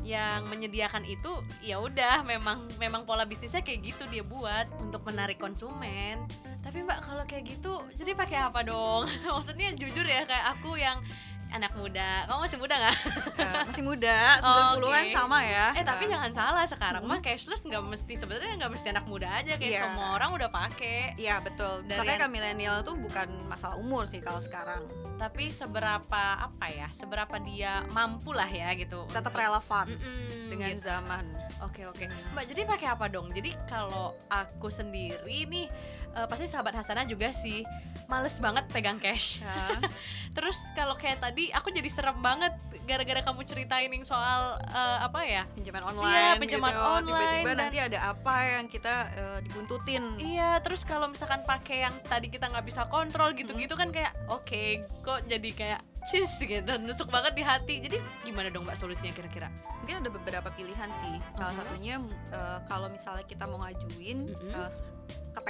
yang menyediakan itu ya udah memang memang pola bisnisnya kayak gitu dia buat untuk menarik konsumen tapi mbak kalau kayak gitu jadi pakai apa dong maksudnya jujur ya kayak aku yang anak muda kamu masih muda nggak Eh, masih muda, Oh, 90-an oke. sama ya. eh tapi Eh, jangan salah sekarang mah cashless nggak mesti sebenarnya nggak mesti anak muda aja kayak Iya. semua orang udah pakai Iya betul. Dari Makanya an- kan milenial tuh bukan masalah umur sih kalau sekarang. tapi seberapa apa ya seberapa dia mampu lah ya gitu Tetap untuk- relevan Mm-mm, dengan gitu. zaman. oke oke mbak jadi pakai apa dong jadi kalau aku sendiri nih eh, pasti sahabat Hasanah juga sih males banget pegang cash Ya. terus kalau kayak tadi aku jadi serem banget gara-gara kamu ceritain yang soal eh, apa ya pinjaman online pinjaman gitu. online tiba-tiba dan- nanti ada apa yang kita eh, dibuntutin Iya, terus kalau misalkan pakai yang tadi kita nggak bisa kontrol gitu-gitu kan kayak oke, kok jadi kayak cheese gitu, nusuk banget di hati. Jadi gimana dong mbak solusinya kira-kira? mungkin ada beberapa pilihan sih salah Mhm. satunya eh, kalau misalnya kita mau ngajuin Mhm. eh,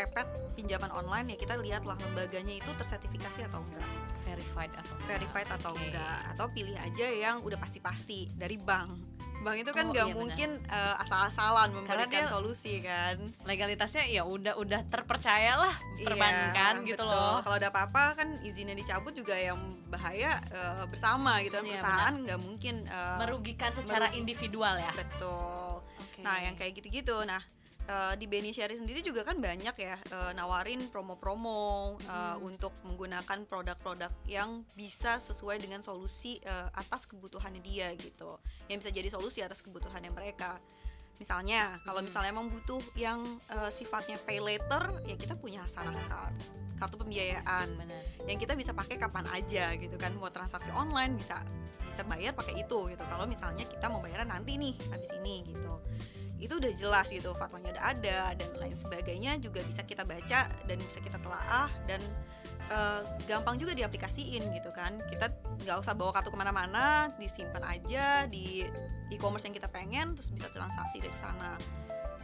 kepepet pinjaman online ya kita lihatlah lembaganya itu tersertifikasi atau enggak Verified atau enggak? verified atau enggak atau pilih aja yang udah pasti-pasti dari bank bank itu kan Oh, iya mungkin eh, asal-asalan memberikan dia- solusi kan Legalitasnya ya udah udah terpercaya lah perbankan Iya, gitu betul. loh. Kalau ada apa-apa kan izinnya dicabut juga yang bahaya eh, bersama gitu kan Iya, perusahaan nggak mungkin eh, Merugikan secara merugi- individual ya. betul. Nah yang kayak gitu-gitu. Nah eh, di Benny Sherry sendiri juga kan banyak ya eh, nawarin promo-promo eh, Hmm. untuk menggunakan produk-produk yang bisa sesuai dengan solusi eh, atas kebutuhannya dia gitu. Yang bisa jadi solusi atas kebutuhannya mereka. Misalnya kalau Hmm. misalnya emang butuh yang eh, sifatnya pay later ya kita punya Hasanah Card kartu pembiayaan Benar. yang kita bisa pakai kapan aja gitu kan mau transaksi online bisa bisa bayar pakai itu gitu kalau misalnya kita mau bayaran nanti nih habis ini gitu itu udah jelas gitu fatwanya udah ada dan lain sebagainya juga bisa kita baca dan bisa kita telaah dan eh, gampang juga diaplikasiin gitu kan. Kita nggak usah bawa kartu ke mana-mana disimpan aja di e-commerce yang kita pengen terus bisa transaksi dari sana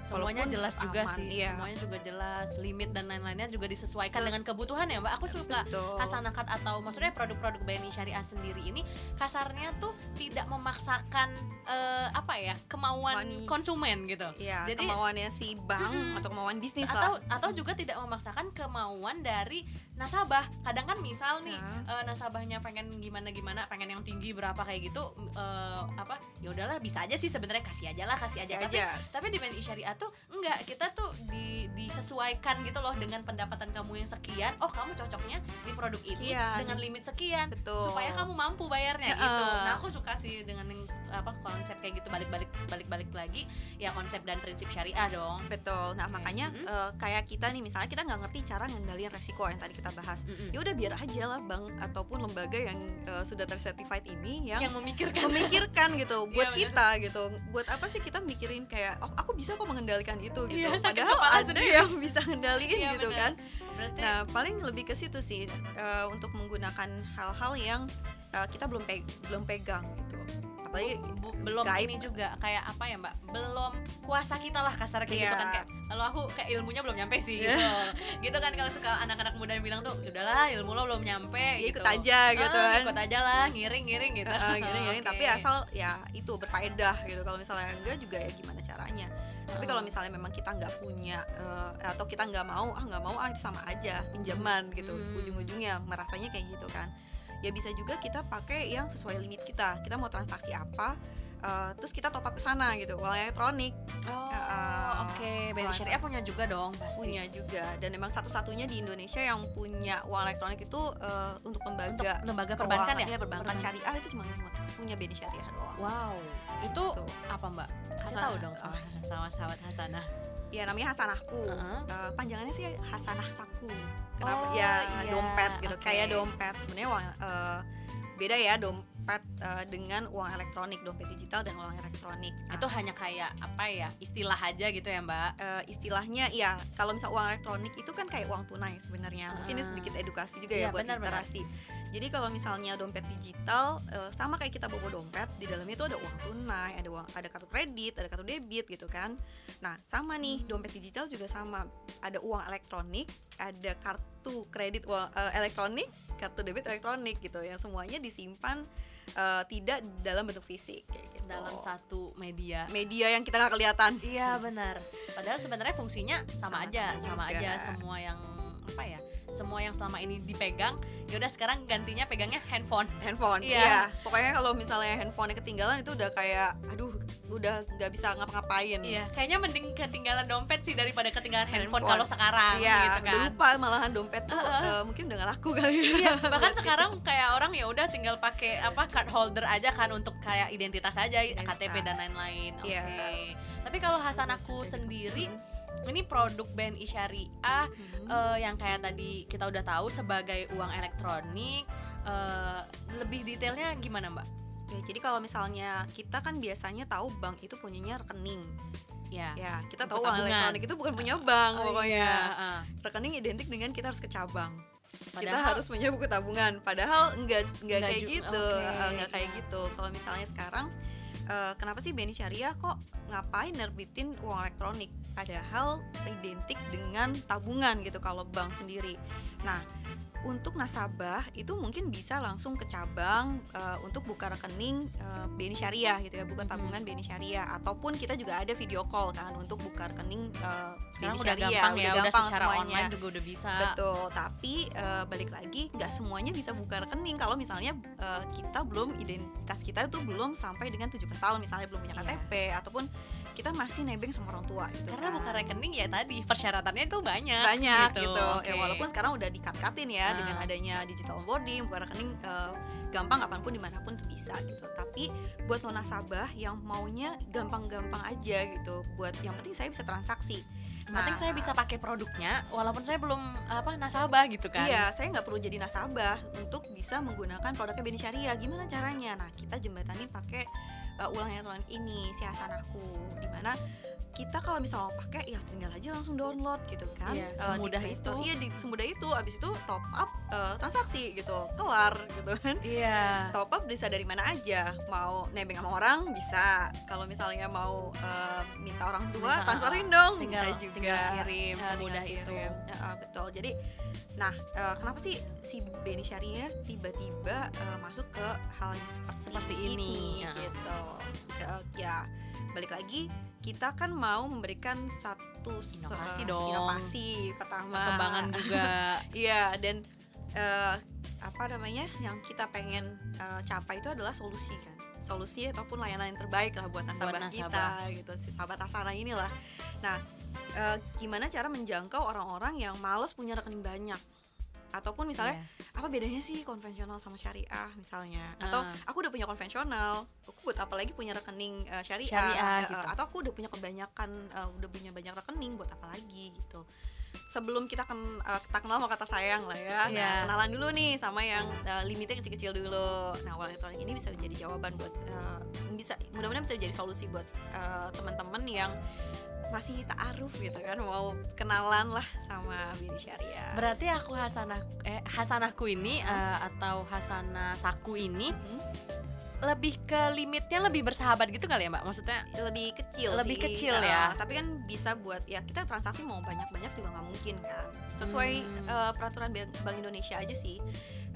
Semuanya Walaupun jelas juga aman, sih. iya. Semuanya juga jelas, limit dan lain-lainnya juga disesuaikan Se- dengan kebutuhan ya, Mbak. Aku suka Betul. Hasanakat atau maksudnya produk-produk BNI Syariah sendiri ini kasarnya tuh tidak memaksakan eh, apa ya kemauan Money. konsumen gitu. Iya, Jadi- kemauannya si bank Mm-mm. atau kemauan bisnis atau lah. atau juga tidak memaksakan kemauan dari nasabah. Kadang kan misal nih Ya. eh, nasabahnya pengen gimana gimana, pengen yang tinggi berapa kayak gitu eh, apa? Ya udahlah bisa aja sih sebenarnya kasih aja lah, kasih aja. Kasih Tapi aja. tapi di BNI Syariah tuh enggak, kita tuh di, disesuaikan gitu loh dengan pendapatan kamu yang sekian. Oh, kamu cocoknya di produk ini Sekian. dengan limit sekian Betul. supaya kamu mampu bayarnya Ya, gitu. Nah, aku suka sih dengan yang apa konsep kayak gitu balik-balik balik-balik lagi ya konsep dan prinsip syariah dong betul nah makanya Mm-mm. eh, kayak kita nih misalnya kita nggak ngerti cara ngendaliin resiko yang tadi kita bahas Mm-mm. ya udah biar aja lah bank ataupun lembaga yang eh, sudah tersertified ini yang, yang memikirkan memikirkan gitu buat Iya, bener. kita gitu buat apa sih kita mikirin kayak oh aku bisa kok mengendalikan itu gitu sakit padahal ada sendiri. yang bisa ngendaliin Iya, gitu bener. kan berarti Nah, paling lebih ke situ sih eh, untuk menggunakan hal-hal yang eh, kita belum pe- belum pegang gitu. Apalagi bu- belum gaib. ini juga kayak apa ya mbak belum kuasa kita lah kasar kayak gitu Iya. kan kayak kalau aku kayak ilmunya belum nyampe sih Iya. gitu gitu kan kalau suka anak-anak muda yang bilang tuh udahlah ilmu lo belum nyampe ya gitu ikut aja gitu Ah, kan. ikut aja lah ngiring-ngiring gitu Eh, gini-gini Oke. tapi asal ya itu berfaedah gitu. Kalau misalnya enggak juga ya gimana caranya. Tapi kalau misalnya memang kita nggak punya eh, atau kita nggak mau ah nggak mau ah itu sama aja pinjaman gitu Hmm. ujung-ujungnya merasanya kayak gitu kan ya bisa juga kita pakai yang sesuai limit kita. Kita mau transaksi apa eh, terus kita top up ke sana gitu uang elektronik. Oh Ah, oke. BNI kalau- Syariah punya juga dong pasti. Punya juga. Dan memang satu-satunya di Indonesia yang punya uang elektronik itu eh, untuk lembaga. Untuk lembaga perbankan ya? iya, perbankan Perbankan. syariah itu cuma punya BNI syariah doang. Wow. Itu Gitu. apa mbak? Kasih tahu dong sama sama sahabat Hasanah ya namanya Hasanahku. Heeh. Eh, panjangannya sih Hasanah Saku. Kenapa? Oh, ya iya, dompet gitu. Oke. kayak dompet. Sebenarnya uang eh, beda ya dompet eh, dengan uang elektronik dompet digital dan uang elektronik. Nah, itu hanya kayak apa ya istilah aja gitu ya mbak? eh, istilahnya ya kalau misal uang elektronik itu kan kayak uang tunai sebenarnya. Mungkin ini Ah. sedikit edukasi juga Iya, ya buat benar. literasi jadi kalau misalnya dompet digital eh, sama kayak kita bawa dompet di dalamnya itu ada uang tunai ada uang ada kartu kredit ada kartu debit gitu kan nah sama nih Hmm. dompet digital juga sama ada uang elektronik ada kartu kredit uang eh, elektronik kartu debit elektronik gitu yang semuanya disimpan eh, tidak dalam bentuk fisik kayak gitu. dalam satu media media yang kita nggak kelihatan Iya benar. Padahal sebenarnya fungsinya sama, Sama-sama aja, sama juga. aja semua yang apa ya? Semua yang selama ini dipegang, ya udah sekarang gantinya pegangnya handphone. handphone Iya. iya pokoknya kalau misalnya handphonenya ketinggalan itu udah kayak aduh udah nggak bisa ngapa-ngapain Iya, kayaknya mending ketinggalan dompet sih daripada ketinggalan handphone, Handphone. kalau sekarang Iya, gitu udah kan. lupa malahan dompet tuh eh, mungkin udah gak laku kali ya. Iya, bahkan sekarang kayak orang ya udah tinggal pakai apa card holder aja kan untuk kayak identitas aja, Identitas. KTP dan lain-lain. Oke. Iya. Tapi kalau Hasan aku sendiri ini produk BNI Syariah Hmm. eh, yang kayak tadi kita udah tahu sebagai uang elektronik eh, lebih detailnya gimana mbak? Ya, jadi kalau misalnya kita kan biasanya tahu bank itu punyanya rekening. Ya. Ya, kita tahu uang elektronik itu bukan punya bank Oh, pokoknya. iya, ah. Rekening identik dengan kita harus ke cabang. kita Padahal- harus punya buku tabungan. Padahal enggak enggak Enggak kayak gitu. Eh, enggak kayak iya. gitu. Kalau misalnya sekarang eh, kenapa sih BNI Syariah kok ngapain nerbitin uang elektronik padahal identik dengan tabungan gitu kalau bank sendiri. Nah, untuk nasabah itu mungkin bisa langsung ke cabang eh, untuk buka rekening eh, BNI Syariah gitu ya, buka Hmm. tabungan BNI Syariah ataupun kita juga ada video call kan untuk buka rekening eh, Sekarang BNI udah Syariah, gampang ya, udah gampang secara semuanya. online juga udah bisa. Betul, tapi eh, balik lagi nggak semuanya bisa buka rekening kalau misalnya eh, kita belum identitas kita itu belum sampai dengan 17 tahun misalnya belum punya Iya. KTP ataupun kita masih nebeng sama orang tua gitu Karena kan. buka rekening ya tadi persyaratannya itu banyak. banyak gitu, Oke. ya walaupun sekarang udah dikat-katin ya Ah. dengan adanya digital onboarding buka rekening eh, gampang kapan pun di mana pun tuh bisa gitu tapi buat nasabah yang maunya gampang-gampang aja gitu buat yang penting saya bisa transaksi Yang penting saya bisa pakai produknya walaupun saya belum apa nasabah gitu kan. Iya, saya nggak perlu jadi nasabah untuk bisa menggunakan produknya BNI Syariah. Gimana caranya? Nah, kita jembatani pakai uh, ulang elektronik ini, si Hasanahku, di mana kita kalau misalnya mau pakai ya tinggal aja langsung download gitu kan Iya, Uh, di semudah Store. itu. iya di semudah itu abis itu top up uh, transaksi gitu kelar gitu kan Iya. top up bisa dari mana aja mau nebeng sama orang bisa kalau misalnya mau uh, minta orang tua Bisa, transferin dong tinggal bisa juga tinggal kirim Ya, semudah tinggal itu. kirim. Ya, ah, betul jadi nah eh, kenapa sih si BNI Syariah tiba-tiba eh, masuk ke hal yang seperti, Seperti ini, ya. gitu Eh, ya balik lagi kita kan mau memberikan satu Inovasi dong. inovasi pertama Perkembangan juga. Iya dan eh, apa namanya yang kita pengen eh, capai itu adalah solusi kan solusi ataupun layanan yang terbaik lah buat nasabah, nasabah. kita gitu si sahabat Asana inilah. Nah eh, gimana cara menjangkau orang-orang yang males punya rekening banyak? Ataupun misalnya Iya. apa bedanya sih konvensional sama syariah misalnya atau Ah. aku udah punya konvensional aku buat apa lagi punya rekening eh, syariah, Syariah, Eh, gitu. atau aku udah punya kebanyakan eh, udah punya banyak rekening buat apa lagi gitu sebelum kita ken, eh, kita kenal sama kata sayang lah ya nah, Iya. kenalan dulu nih sama yang eh, limitnya kecil-kecil dulu nah uang elektronik ini bisa menjadi jawaban buat eh, bisa mudah-mudahan bisa jadi solusi buat eh, teman-teman yang masih taaruf gitu kan mau kenalan lah sama BNI Syariah Berarti aku Hasanah eh Hasanahku ini eh, atau Hasanah Saku ini Hmm. Lebih ke limitnya lebih bersahabat gitu kali ya Mbak? Maksudnya lebih kecil Lebih sih. kecil Uh, ya. tapi kan bisa buat ya kita transaksi mau banyak-banyak juga nggak mungkin kan sesuai Hmm. uh, peraturan Bank Indonesia aja sih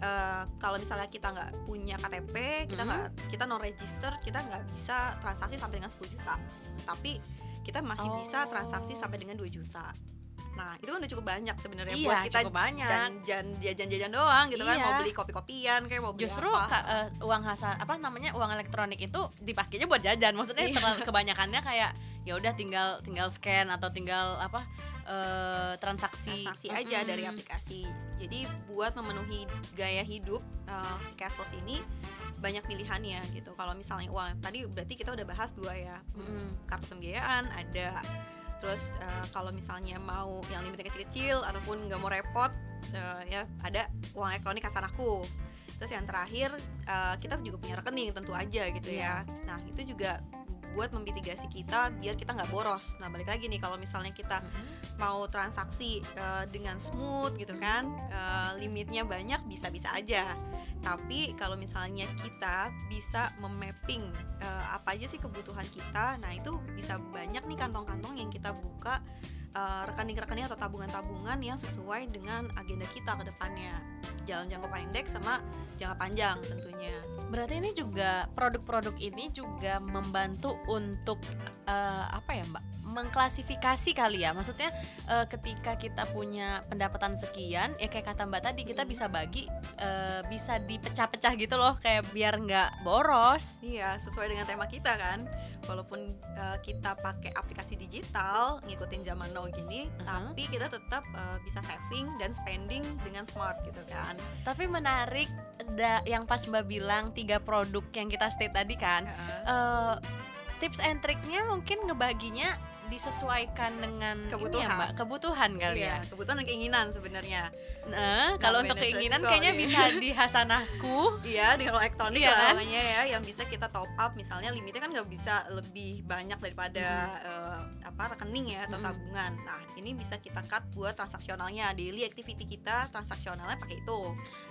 Uh, kalau misalnya kita nggak punya KTP kita Hmm. nggak kita non register kita nggak bisa transaksi sampai dengan 10 juta tapi kita masih bisa Oh. transaksi sampai dengan 2 juta nah itu kan udah cukup banyak sebenarnya iya buat kita cukup banyak. jajan jajan-jajan doang gitu kan Iya. mau beli kopi-kopian kayak mau beli Justru apa ka- eh, uang hasan apa namanya uang elektronik itu dipakainya buat jajan. Maksudnya Iya. terlalu kebanyakannya kayak ya udah tinggal tinggal scan atau tinggal apa eh, transaksi transaksi aja Mm-mm. dari aplikasi. Jadi buat memenuhi gaya hidup uh, si cashless ini banyak pilihannya gitu. Kalau misalnya uang tadi berarti kita udah bahas dua ya. Mm-mm. Kartu pembiayaan ada. Terus uh, kalau misalnya mau yang limitnya kecil-kecil ataupun nggak mau repot uh, ya ada uang elektronik Hasanahku. Terus yang terakhir uh, kita juga punya rekening tentu aja gitu ya. Nah itu juga buat memitigasi kita biar kita nggak boros. Nah balik lagi nih kalau misalnya kita Mm-mm. mau transaksi uh, dengan smooth gitu kan uh, limitnya banyak bisa-bisa aja tapi kalau misalnya kita bisa memapping uh, apa aja sih kebutuhan kita nah itu bisa banyak nih kantong-kantong yang kita buka uh, rekening-rekening atau tabungan-tabungan yang sesuai dengan agenda kita ke depannya jalan jangka pendek sama jangka panjang tentunya Berarti ini juga produk-produk ini juga membantu untuk eh, apa ya Mbak? Mengklasifikasi kali ya. Maksudnya eh, ketika kita punya pendapatan sekian, ya kayak kata Mbak tadi kita bisa bagi eh, bisa dipecah-pecah gitu loh kayak biar nggak boros. Iya, sesuai dengan tema kita kan. Walaupun uh, kita pakai aplikasi digital ngikutin zaman now gini, Uh-huh. tapi kita tetap uh, bisa saving dan spending dengan smart gitu kan. Tapi menarik da- yang pas Mbak bilang tiga produk yang kita state tadi kan. Heeh. eh, tips and triknya mungkin ngebaginya disesuaikan dengan ya, Kebutuhan. Mbak, kebutuhan kali Iya, ya. kebutuhan dan keinginan sebenarnya. Nah, kalau untuk keinginan kayaknya bisa di hasanahku. Iya, dengan uang elektronik Iya kan? namanya ya, yang bisa kita top up. Misalnya limitnya kan nggak bisa lebih banyak daripada eh, apa rekening ya atau Mm-mm. tabungan. Nah, ini bisa kita cut buat transaksionalnya, daily activity kita transaksionalnya pakai itu.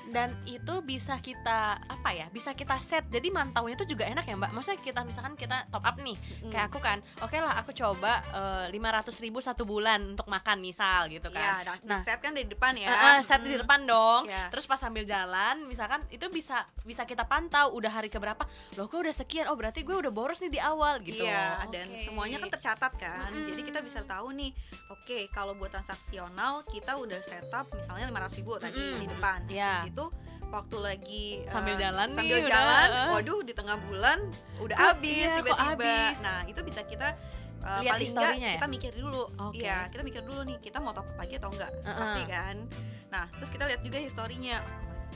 Dan itu bisa kita apa ya? Bisa kita set. Jadi mantaunya itu juga enak ya, Mbak. Maksudnya kita misalkan kita top up nih. Mm. Kayak aku kan, oke lah aku coba lima ratus ribu satu bulan untuk makan misal gitu Iya, kan. nah, Nah, set kan dari depan ya. Eh, eh, set di Mm. depan dong. Iya. Terus pas sambil jalan, misalkan itu bisa bisa kita pantau udah hari keberapa. Loh, kok udah sekian. Oh, berarti gue udah boros nih di awal gitu. Iya, dan Oke. semuanya kan tercatat kan. Mm-mm. Jadi kita bisa tahu nih, oke kalau buat transaksional kita udah setup misalnya 500 ribu tadi Mm-mm. di depan. Iya. Di situ waktu lagi Sambil jalan nih, sambil udah, jalan, eh. waduh di tengah bulan udah Kok- habis iya, kok tiba-tiba. habis? Nah, itu bisa kita Lihat paling enggak ya? kita mikir dulu. Oke. Iya, kita mikir dulu nih, kita mau top up lagi atau enggak? Uh-uh. Pasti kan. Nah, terus kita lihat juga historinya.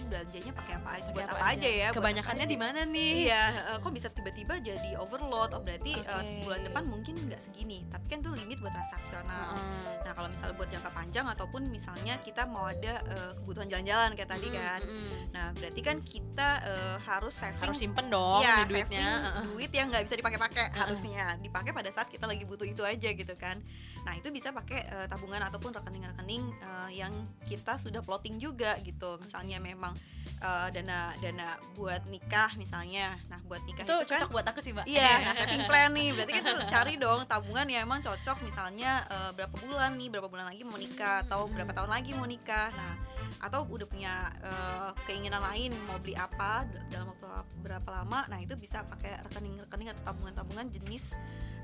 Belanjanya pakai apa aja? Buat apa, aja ya? Kebanyakannya apa di mana nih? Iya, eh, kok bisa tiba-tiba jadi overload? Oh berarti eh, Oke. bulan depan mungkin nggak segini. Tapi kan tuh limit buat transaksional. Heeh. Nah kalau misalnya buat jangka panjang ataupun misalnya kita mau ada eh, kebutuhan jalan-jalan kayak tadi Mm-mm, kan. mm-mm. Nah berarti kan kita eh, harus saving. Harus simpen dong Iya, nih duitnya. saving duit yang nggak bisa dipakai-pakai harusnya dipakai pada saat kita lagi butuh itu aja gitu kan. Nah itu bisa pakai eh, tabungan ataupun rekening-rekening eh, yang kita sudah plotting juga gitu. Misalnya memang eh, dana dana buat nikah misalnya. Nah buat nikah Itu itu, kan cocok buat aku sih, Mbak. Iya, nah saving plan nih. Berarti kita cari dong tabungan yang emang cocok misalnya eh, berapa bulan nih, berapa bulan lagi mau nikah atau berapa tahun lagi mau nikah. Nah, atau udah punya eh, keinginan lain mau beli apa dalam waktu berapa lama. Nah, itu bisa pakai rekening-rekening atau tabungan-tabungan jenis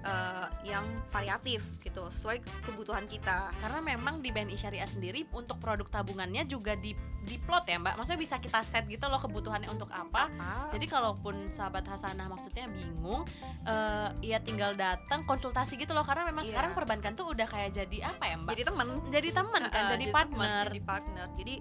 eh, yang variatif gitu, sesuai ke- kebutuhan kita. Karena memang di BNI Syariah sendiri untuk produk tabungannya juga di diplot ya, Mbak. Maksudnya bisa kita set gitu loh kebutuhannya untuk apa. Jadi kalaupun sahabat Hasanah maksudnya bingung, eh ya tinggal datang konsultasi gitu loh karena memang Iya. sekarang perbankan tuh udah kayak jadi apa ya, Mbak? Jadi temen Jadi teman kan, Heeh, jadi temen, partner. jadi partner jadi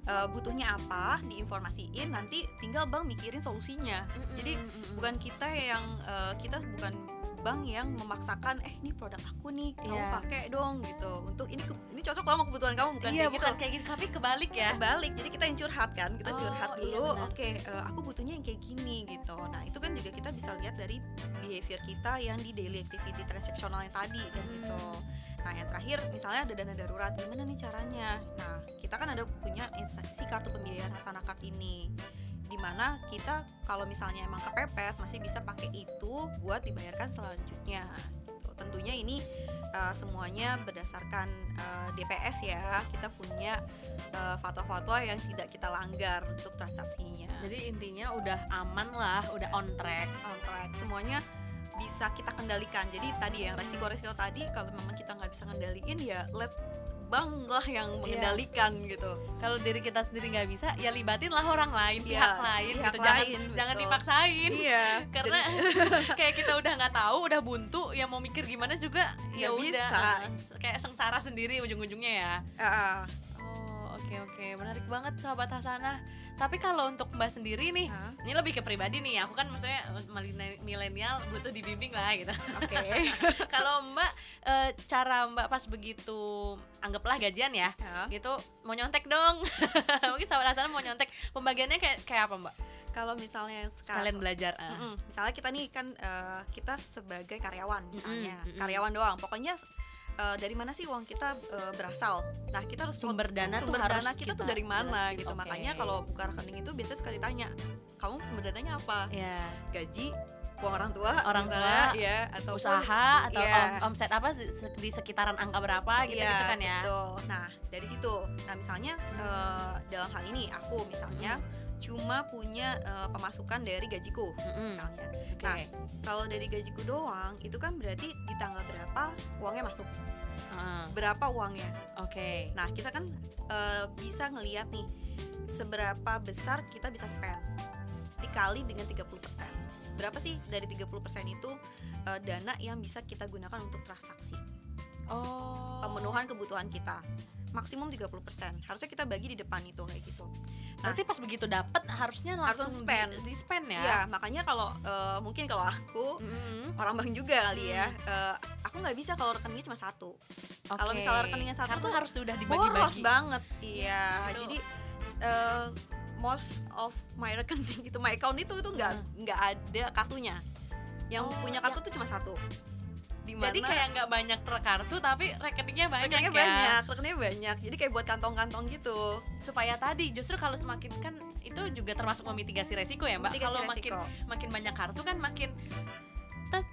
eh, butuhnya apa diinformasiin nanti tinggal bank mikirin solusinya Mm-mm, jadi mm-mm. bukan kita yang eh, kita bukan bank yang memaksakan eh ini produk aku nih kamu Iya. pakai dong gitu. Untuk ini ini cocok sama kebutuhan kamu bukan iya kayak bukan gitu kayak gitu tapi kebalik ya. Balik jadi kita yang curhat kan kita Oh, curhat iya, dulu benar. oke eh, aku butuhnya yang kayak gini gitu. Nah itu kan juga kita bisa lihat dari behavior kita yang di daily activity transaksional yang tadi kan Hmm. gitu. Nah yang terakhir misalnya ada dana darurat gimana nih caranya? Nah kita kan ada punya instansi kartu pembiayaan Hasanah Card ini di mana kita kalau misalnya emang kepepet masih bisa pakai itu buat dibayarkan selanjutnya. Gitu. tentunya ini uh, semuanya berdasarkan uh, DPS ya. Kita punya uh, fatwa-fatwa yang tidak kita langgar untuk transaksinya. Jadi intinya udah aman lah udah on track. On track. Semuanya bisa kita kendalikan. Jadi tadi yang resiko-resiko tadi kalau memang kita nggak bisa kendaliin ya let bank lah yang Iya. mengendalikan gitu. Kalau diri kita sendiri nggak bisa ya libatin lah orang lain Iya, pihak lain pihak gitu. Jangan lain, jangan betul. dipaksain. Iya karena kayak kita udah nggak tahu udah buntu ya mau mikir gimana juga ya udah eh, kayak sengsara sendiri ujung-ujungnya ya. Ah, oh oke oke. Menarik banget sahabat Hasanah. Tapi kalau untuk mbak sendiri nih ah, ini lebih ke pribadi nih. Aku kan maksudnya milenial butuh dibimbing lah gitu. Oke. Kalau mbak eh, cara mbak pas begitu anggaplah gajian ya Ya. gitu mau nyontek dong. Mungkin sahabat Hasanah mau nyontek. Pembagiannya kayak kayak apa mbak? Kalau misalnya sekalian belajar. Mm-mm. misalnya kita nih kan eh, kita sebagai karyawan misalnya. Mm-mm, mm-mm. karyawan doang. Pokoknya eh, dari mana sih uang kita eh, berasal? Nah kita harus Sumber dana tuh sumber harus dana kita, tuh kita dari mana jelasin, gitu. oke. makanya kalau buka rekening itu biasanya suka ditanya kamu sumber dananya apa? Ya gaji uang orang tua Orang misalnya, tua, ya atau usaha atau om- omset apa di, sekitaran angka berapa gitu, Iya, gitu kan ya? betul. Nah, dari situ. Nah, misalnya eh, dalam hal ini aku misalnya cuma punya eh, pemasukan dari gajiku Mm-mm. misalnya. Oke. Nah, kalau dari gajiku doang itu kan berarti di tanggal berapa uangnya masuk, Heeh. berapa uangnya. Oke. Nah, kita kan eh, bisa ngelihat nih seberapa besar kita bisa spend dikali dengan 30%. Berapa sih dari 30% itu eh, dana yang bisa kita gunakan untuk transaksi? Oh. pemenuhan kebutuhan kita maksimum 30% harusnya kita bagi di depan itu kayak gitu Berarti pas begitu dapat harusnya Langsung langsung spend. di, di spend ya. ya makanya kalau eh, mungkin kalau aku Mm-mm. orang bank juga kali ya eh, aku nggak bisa kalau rekeningnya cuma satu Kalau Oke. misalnya rekeningnya satu Kartu tuh harus udah boros dibagi-bagi. banget iya Itu- jadi eh, most of my rekening itu my account itu tuh nggak nggak ada kartunya yang Oh, punya kartu tuh cuma satu Di mana Jadi kayak nggak banyak kartu tapi rekeningnya banyak rekeningnya ya. banyak rekeningnya banyak jadi kayak buat kantong-kantong gitu Supaya tadi justru kalau semakin kan itu juga termasuk memitigasi resiko ya, Mbak. Kalau makin makin banyak kartu kan makin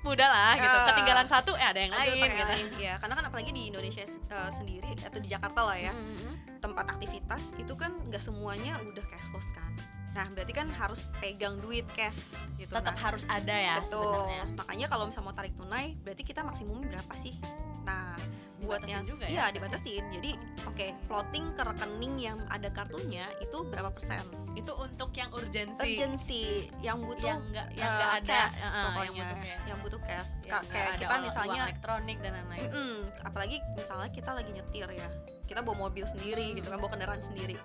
mudah lah gitu. Ah. Ketinggalan satu ya ada yang Ada lain gitu. lain, ya karena kan apalagi di Indonesia uh, sendiri atau di Jakarta lah ya Mm-mm. tempat aktivitas itu kan nggak semuanya udah cashless kan nah berarti kan harus pegang duit cash gitu Tetap nah, harus ada ya betul sebenarnya. makanya kalau misalnya mau tarik tunai berarti kita maksimum berapa sih nah buat Dibatasin yang juga ya? iya dibatasin jadi oke plotting ke rekening yang ada kartunya itu berapa persen Itu untuk yang urgensi. urgency yang butuh yang enggak yang uh, enggak ada cash, uh, yang pokoknya butuh cash. yang butuh cash Yang kayak ada kita uang misalnya elektronik dan lain-lain. Mm-mm. apalagi misalnya kita lagi nyetir ya kita bawa mobil sendiri gitu kan bawa kendaraan sendiri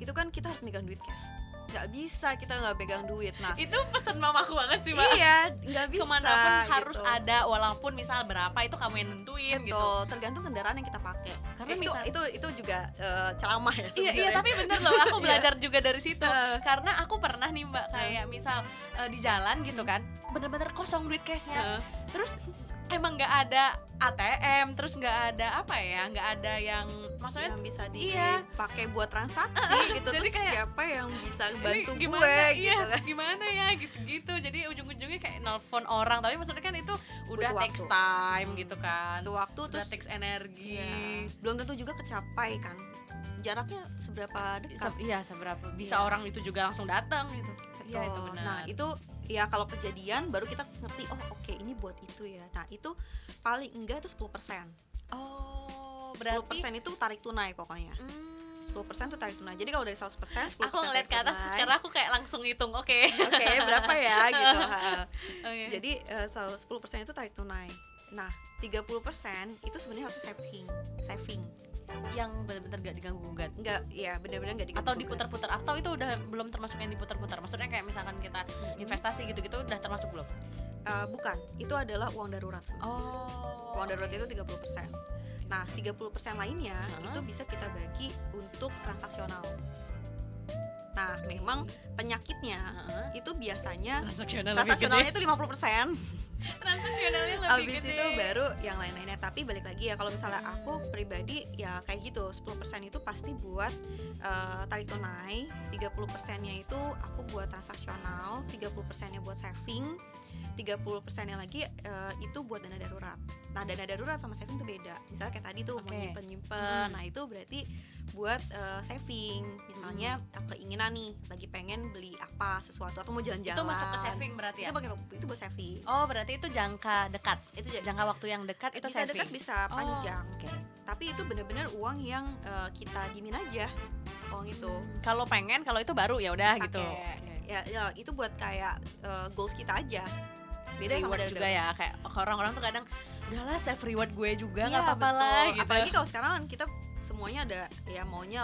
itu kan kita harus megang duit cash nggak bisa kita nggak pegang duit nah Itu pesan mamaku banget sih, Mbak. iya nggak bisa Ke mana pun harus gitu. ada walaupun misal berapa itu kamu yang nentuin Betul, gitu. tergantung kendaraan yang kita pakai. Karena itu, misal- itu itu juga eh, ceramah ya Iya iya sebenarnya. tapi bener loh aku Iya. belajar juga dari situ karena aku pernah nih mbak kayak misal eh, di jalan gitu kan bener-bener kosong duit cashnya Heeh. terus emang nggak ada ATM terus nggak ada apa ya nggak ada yang maksudnya yang bisa Iya. dipakai buat transaksi gitu jadi terus kayak, siapa yang bisa bantu gimana? gue iya gitu kan? gimana ya gitu-gitu. Jadi ujung-ujungnya kayak nelfon orang tapi maksudnya kan itu udah Butuh takes waktu. time gitu kan. Itu waktu udah terus takes energi ya, belum tentu juga kecapai kan. Jaraknya seberapa dekat? Se- iya seberapa. Bisa Iya. orang itu juga langsung datang gitu. Iya itu Betul. benar. Nah itu ya kalau kejadian baru kita ngerti oh oke ini buat itu ya. Nah itu paling enggak itu 10% 10% oh berarti itu tarik tunai pokoknya. Hmm. 10% tuh tarik tunai. Jadi kalau dari 100% 10% aku ngeliat ke atas tarik sekarang aku kayak langsung hitung oke tunai. Oke, berapa ya gitu. Oke. Jadi eh, so, 10% itu tarik tunai. Nah, 30% itu sebenarnya harus saving, saving. Yang benar-benar gak diganggu gugat Enggak, ya benar-benar enggak atau diputar-putar atau itu udah belum termasuk yang diputar-putar maksudnya kayak misalkan kita investasi gitu-gitu udah termasuk belum Eh, bukan, itu adalah uang darurat. oh Uang darurat itu 30%. Nah, 30% lainnya Heeh. itu bisa kita bagi untuk transaksional. Nah, memang penyakitnya Heeh. itu biasanya transaksional transaksionalnya itu 50%. transaksionalnya lebih Habis gede itu baru yang lain-lainnya. Tapi balik lagi ya kalau misalnya Hmm. aku pribadi ya kayak gitu, 10% itu pasti buat eh, tarik tunai, 30%-nya itu aku buat transaksional, 30%-nya buat saving, 30%-nya lagi eh, itu buat dana darurat. Nah, dana darurat sama saving itu beda. Misalnya kayak tadi tuh mau Oke. nyimpen-nyimpen. Hmm. Nah, itu berarti buat eh, saving. Misalnya Hmm. eh, keinginan nih, lagi pengen beli apa sesuatu atau mau jalan-jalan. itu masuk ke saving berarti ya Itu pakai itu buat saving. oh berarti itu jangka dekat Itu jangka waktu yang dekat itu bisa saving dekat bisa Oh, panjang. oke. Tapi itu benar-benar uang yang eh, kita dimin aja. Uang itu. kalau pengen kalau itu baru ya udah gitu Ya, ya itu buat kayak eh, goals kita aja. Beda sama reward dana juga ya kayak orang-orang tuh kadang udahlah save reward gue juga Iya, nggak apa-apa betul. lah gitu Apalagi kalau sekarang kan kita semuanya ada ya maunya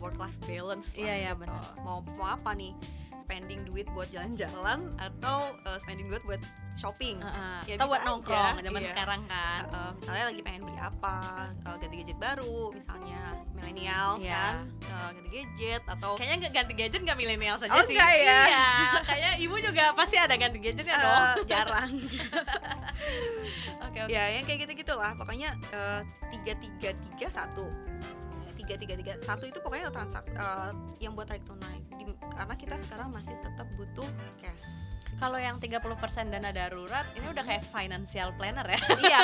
work life balance Iya, iya, gitu. benar. Mau mau apa nih? Spending duit buat jalan-jalan atau eh, spending duit buat shopping? Heeh. Ya, atau buat nongkrong zaman iya. sekarang kan Eh, misalnya lagi pengen beli apa, eh, ganti gadget baru, misalnya millennials Iya. kan, eh, ganti gadget atau Kayaknya nggak ganti gadget nggak milenial saja Oh, sih. enggak ya? Iya, kayaknya ibu juga pasti ada ganti gadgetnya dong. eh, jarang. Oke oke. ya yang kayak gitu gitulah pokoknya tiga tiga tiga satu tiga tiga tiga. Satu itu pokoknya transak eh, yang buat tarik tunai. Di- karena kita sekarang masih tetap butuh cash. Kalau yang 30% dana darurat ini udah kayak financial planner ya. iya.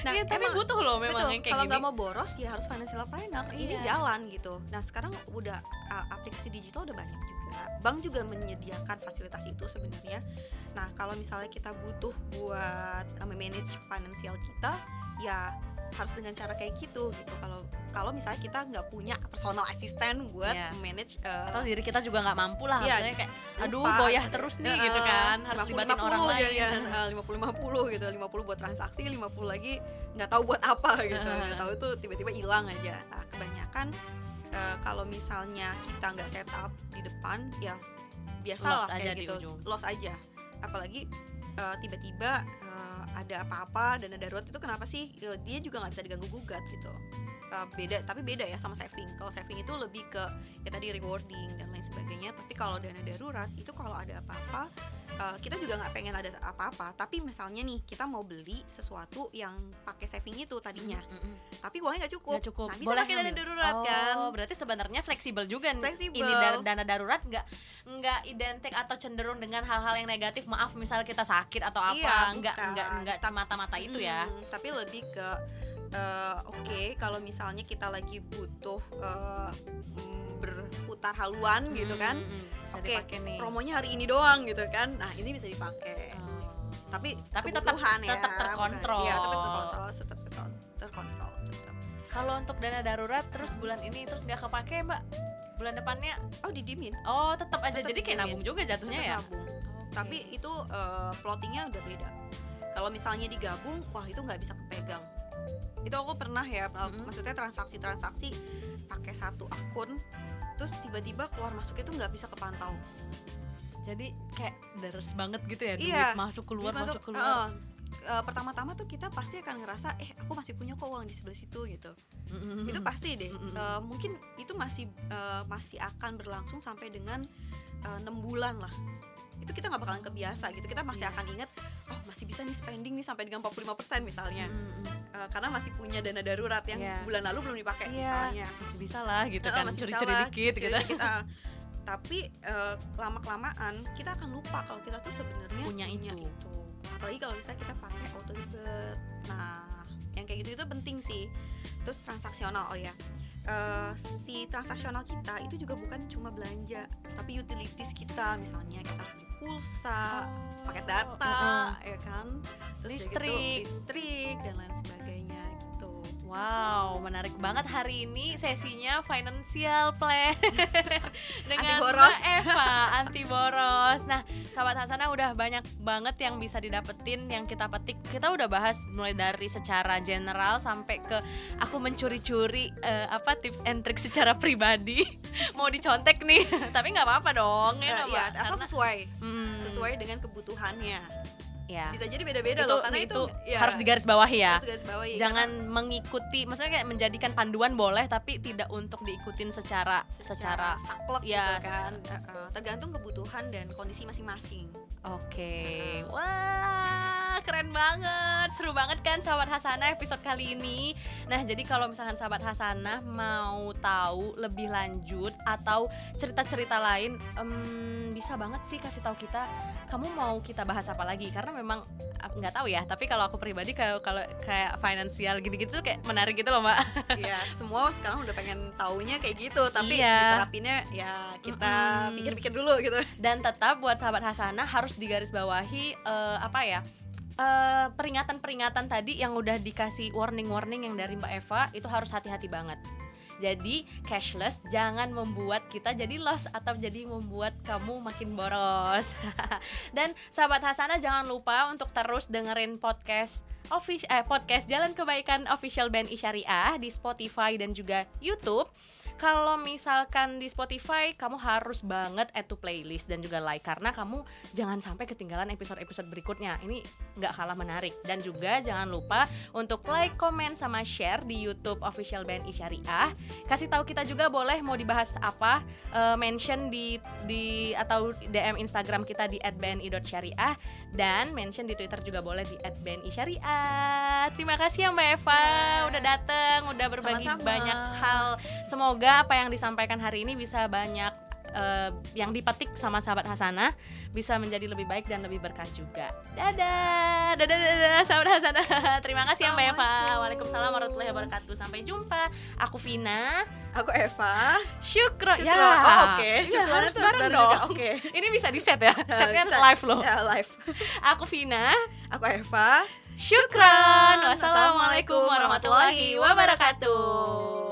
Nah Iya, tapi emang- butuh loh memang betul. yang kayak kalau nggak mau boros ya harus financial planner. Ini Iya. jalan gitu. Nah sekarang udah uh, aplikasi digital udah banyak juga. Bank juga menyediakan fasilitas itu sebenarnya. Nah kalau misalnya kita butuh buat uh, manage financial kita ya harus dengan cara kayak gitu gitu. Kalau kalau misalnya kita nggak punya personal assistant buat Iya. manage uh, atau diri kita juga nggak mampu lah maksudnya kayak aduh lupa, goyah terus nih Eh, gitu kan. Harus 50, libatin orang lain. Jadian, eh, 50 50 gitu 50 buat transaksi 50 lagi nggak tahu buat apa gitu. Nggak tahu tuh tiba-tiba hilang aja. Nah kebanyakan eh, kalau misalnya kita nggak setup di depan ya biasa Loss lah aja kayak di gitu. ujung. loss aja. Apalagi eh, tiba-tiba eh, ada apa-apa dana darurat itu kenapa sih? Dia juga nggak bisa diganggu gugat gitu Eh, beda tapi beda ya sama saving. Kalau saving itu lebih ke ya tadi rewarding dan lain sebagainya. Tapi kalau dana darurat itu kalau ada apa-apa eh, kita juga nggak pengen ada apa-apa. Tapi misalnya nih kita mau beli sesuatu yang pakai saving itu tadinya. Mm-mm. tapi uangnya nggak cukup. Nggak cukup. Nah bisa boleh pakai dana darurat oh, kan? berarti sebenarnya fleksibel juga nih. Fleksibel. ini dar- dana darurat nggak nggak identik atau cenderung dengan hal-hal yang negatif. Maaf misalnya kita sakit atau apa. Iya, nggak nggak nggak mata-mata itu ya. Hmm, tapi lebih ke eh, oke kalau misalnya kita lagi butuh mm, berputar haluan gitu kan Mm, mm, mm. bisa Oke, nih. promonya hari ini doang gitu kan. Nah ini bisa dipakai. Oh. tapi Tapi tetap- ya tetap terkontrol. iya tetap terkontrol tetap terkontrol tetap. Kalau untuk dana darurat terus bulan ini terus nggak kepake mbak? Bulan depannya? Oh didimin oh tetap aja. Tetap jadi kayak nabung juga jatuhnya tetap ya? nabung. Tapi itu eh, plottingnya udah beda. Kalau misalnya digabung wah itu nggak bisa kepegang itu aku pernah ya Mm-mm. maksudnya transaksi-transaksi pakai satu akun terus tiba-tiba keluar masuknya tuh nggak bisa kepantau. Jadi kayak deres banget gitu ya duit Iya, masuk keluar Duit masuk, masuk, keluar. eh, eh, pertama-tama tuh kita pasti akan ngerasa eh aku masih punya kok uang di sebelah situ gitu. Mm-mm. itu pasti deh. Mm-mm. Eh, mungkin itu masih eh, masih akan berlangsung sampai dengan enam bulan lah itu kita nggak bakalan kebiasa gitu kita masih Iya. akan ingat oh masih bisa nih spending nih sampai dengan 45% misalnya Mm-mm. Eh, karena masih punya dana darurat yang Iya. bulan lalu belum dipakai Iya, misalnya masih bisa lah gitu Eh, kan masih curi-curi dikit gitu kita. tapi lama kelamaan kita akan lupa kalau kita tuh sebenarnya Punya itu. apalagi kalau misalnya kita pakai auto debit nah yang kayak gitu itu penting sih terus transaksional oh ya Eh, si transaksional kita itu juga bukan cuma belanja tapi utilities kita. Misalnya kita harus beli pulsa paket data ya kan? Terus gitu Listrik. listrik dan lain sebagainya Wow, menarik banget hari ini sesinya financial plan dengan. Mbak Eva anti boros. Nah, sahabat Hasanah udah banyak banget yang bisa didapetin yang kita petik. Kita udah bahas mulai dari secara general sampai ke aku mencuri-curi eh, apa tips and trick secara pribadi. Mau dicontek nih, tapi nggak apa-apa dong ya, nggak, ya asal Karena- sesuai Hmm, sesuai dengan kebutuhannya ya. bisa jadi beda-beda loh karena itu, itu, ya, harus digarisbawahi ya. Jangan mengikuti, maksudnya kayak menjadikan panduan boleh, tapi tidak untuk diikutin secara karena secara. saklek ya, gitu kan Eh, eh, tergantung kebutuhan dan kondisi masing-masing Oke, wah keren banget, seru banget kan sahabat Hasanah episode kali ini. Nah jadi kalau misalkan sahabat Hasanah mau tahu lebih lanjut atau cerita-cerita lain, em, bisa banget sih kasih tahu kita. Kamu mau kita bahas apa lagi? Karena memang nggak tahu ya. Tapi kalau aku pribadi kalau kalau kayak finansial gitu-gitu tuh kayak menarik gitu loh mbak. ya semua sekarang udah pengen taunya kayak gitu tapi Iya. diterapinnya ya kita pikir-pikir dulu gitu dan tetap buat sahabat Hasanah harus digarisbawahi eh, apa ya eh, peringatan-peringatan tadi yang udah dikasih warning-warning yang dari Mbak Eva itu harus hati-hati banget. Jadi cashless jangan membuat kita jadi loss atau jadi membuat kamu makin boros. Dan sahabat Hasanah jangan lupa untuk terus dengerin podcast office eh, podcast Jalan Kebaikan Official Band Isyariah di Spotify dan juga YouTube. Kalau misalkan di Spotify kamu harus banget add to playlist dan juga like karena kamu jangan sampai ketinggalan episode-episode berikutnya. Ini nggak kalah menarik dan juga jangan lupa untuk like, comment sama share di YouTube Official Band Isyariah. Kasih tahu kita juga boleh mau dibahas apa, eh, mention di di atau DM Instagram kita di @bni.syariah dan mention di Twitter juga boleh di @bni_syariah. Terima kasih ya Mbak Eva udah dateng, udah berbagi Sama-sama. banyak hal. Semoga apa yang disampaikan hari ini bisa banyak eh, yang dipetik sama sahabat Hasanah bisa menjadi lebih baik dan lebih berkah juga. Dadah, dadah, dadah, dadah sahabat Hasanah. Terima kasih ya Mbak Eva. Waalaikumsalam warahmatullahi wabarakatuh. Sampai jumpa. Aku Vina. aku Eva Syukro. Syukro. Ya. oh oke Syukro bareng dong. juga. oke Ini bisa di set ya. Setnya live loh. ya live Aku Vina. aku Eva Syukron. Wassalamualaikum warahmatullahi wabarakatuh.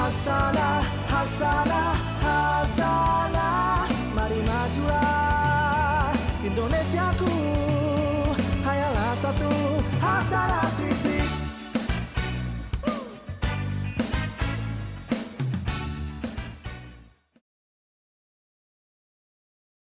Hasanah, hasanah, hasanah Mari majulah Indonesiaku Hayalah satu hasanah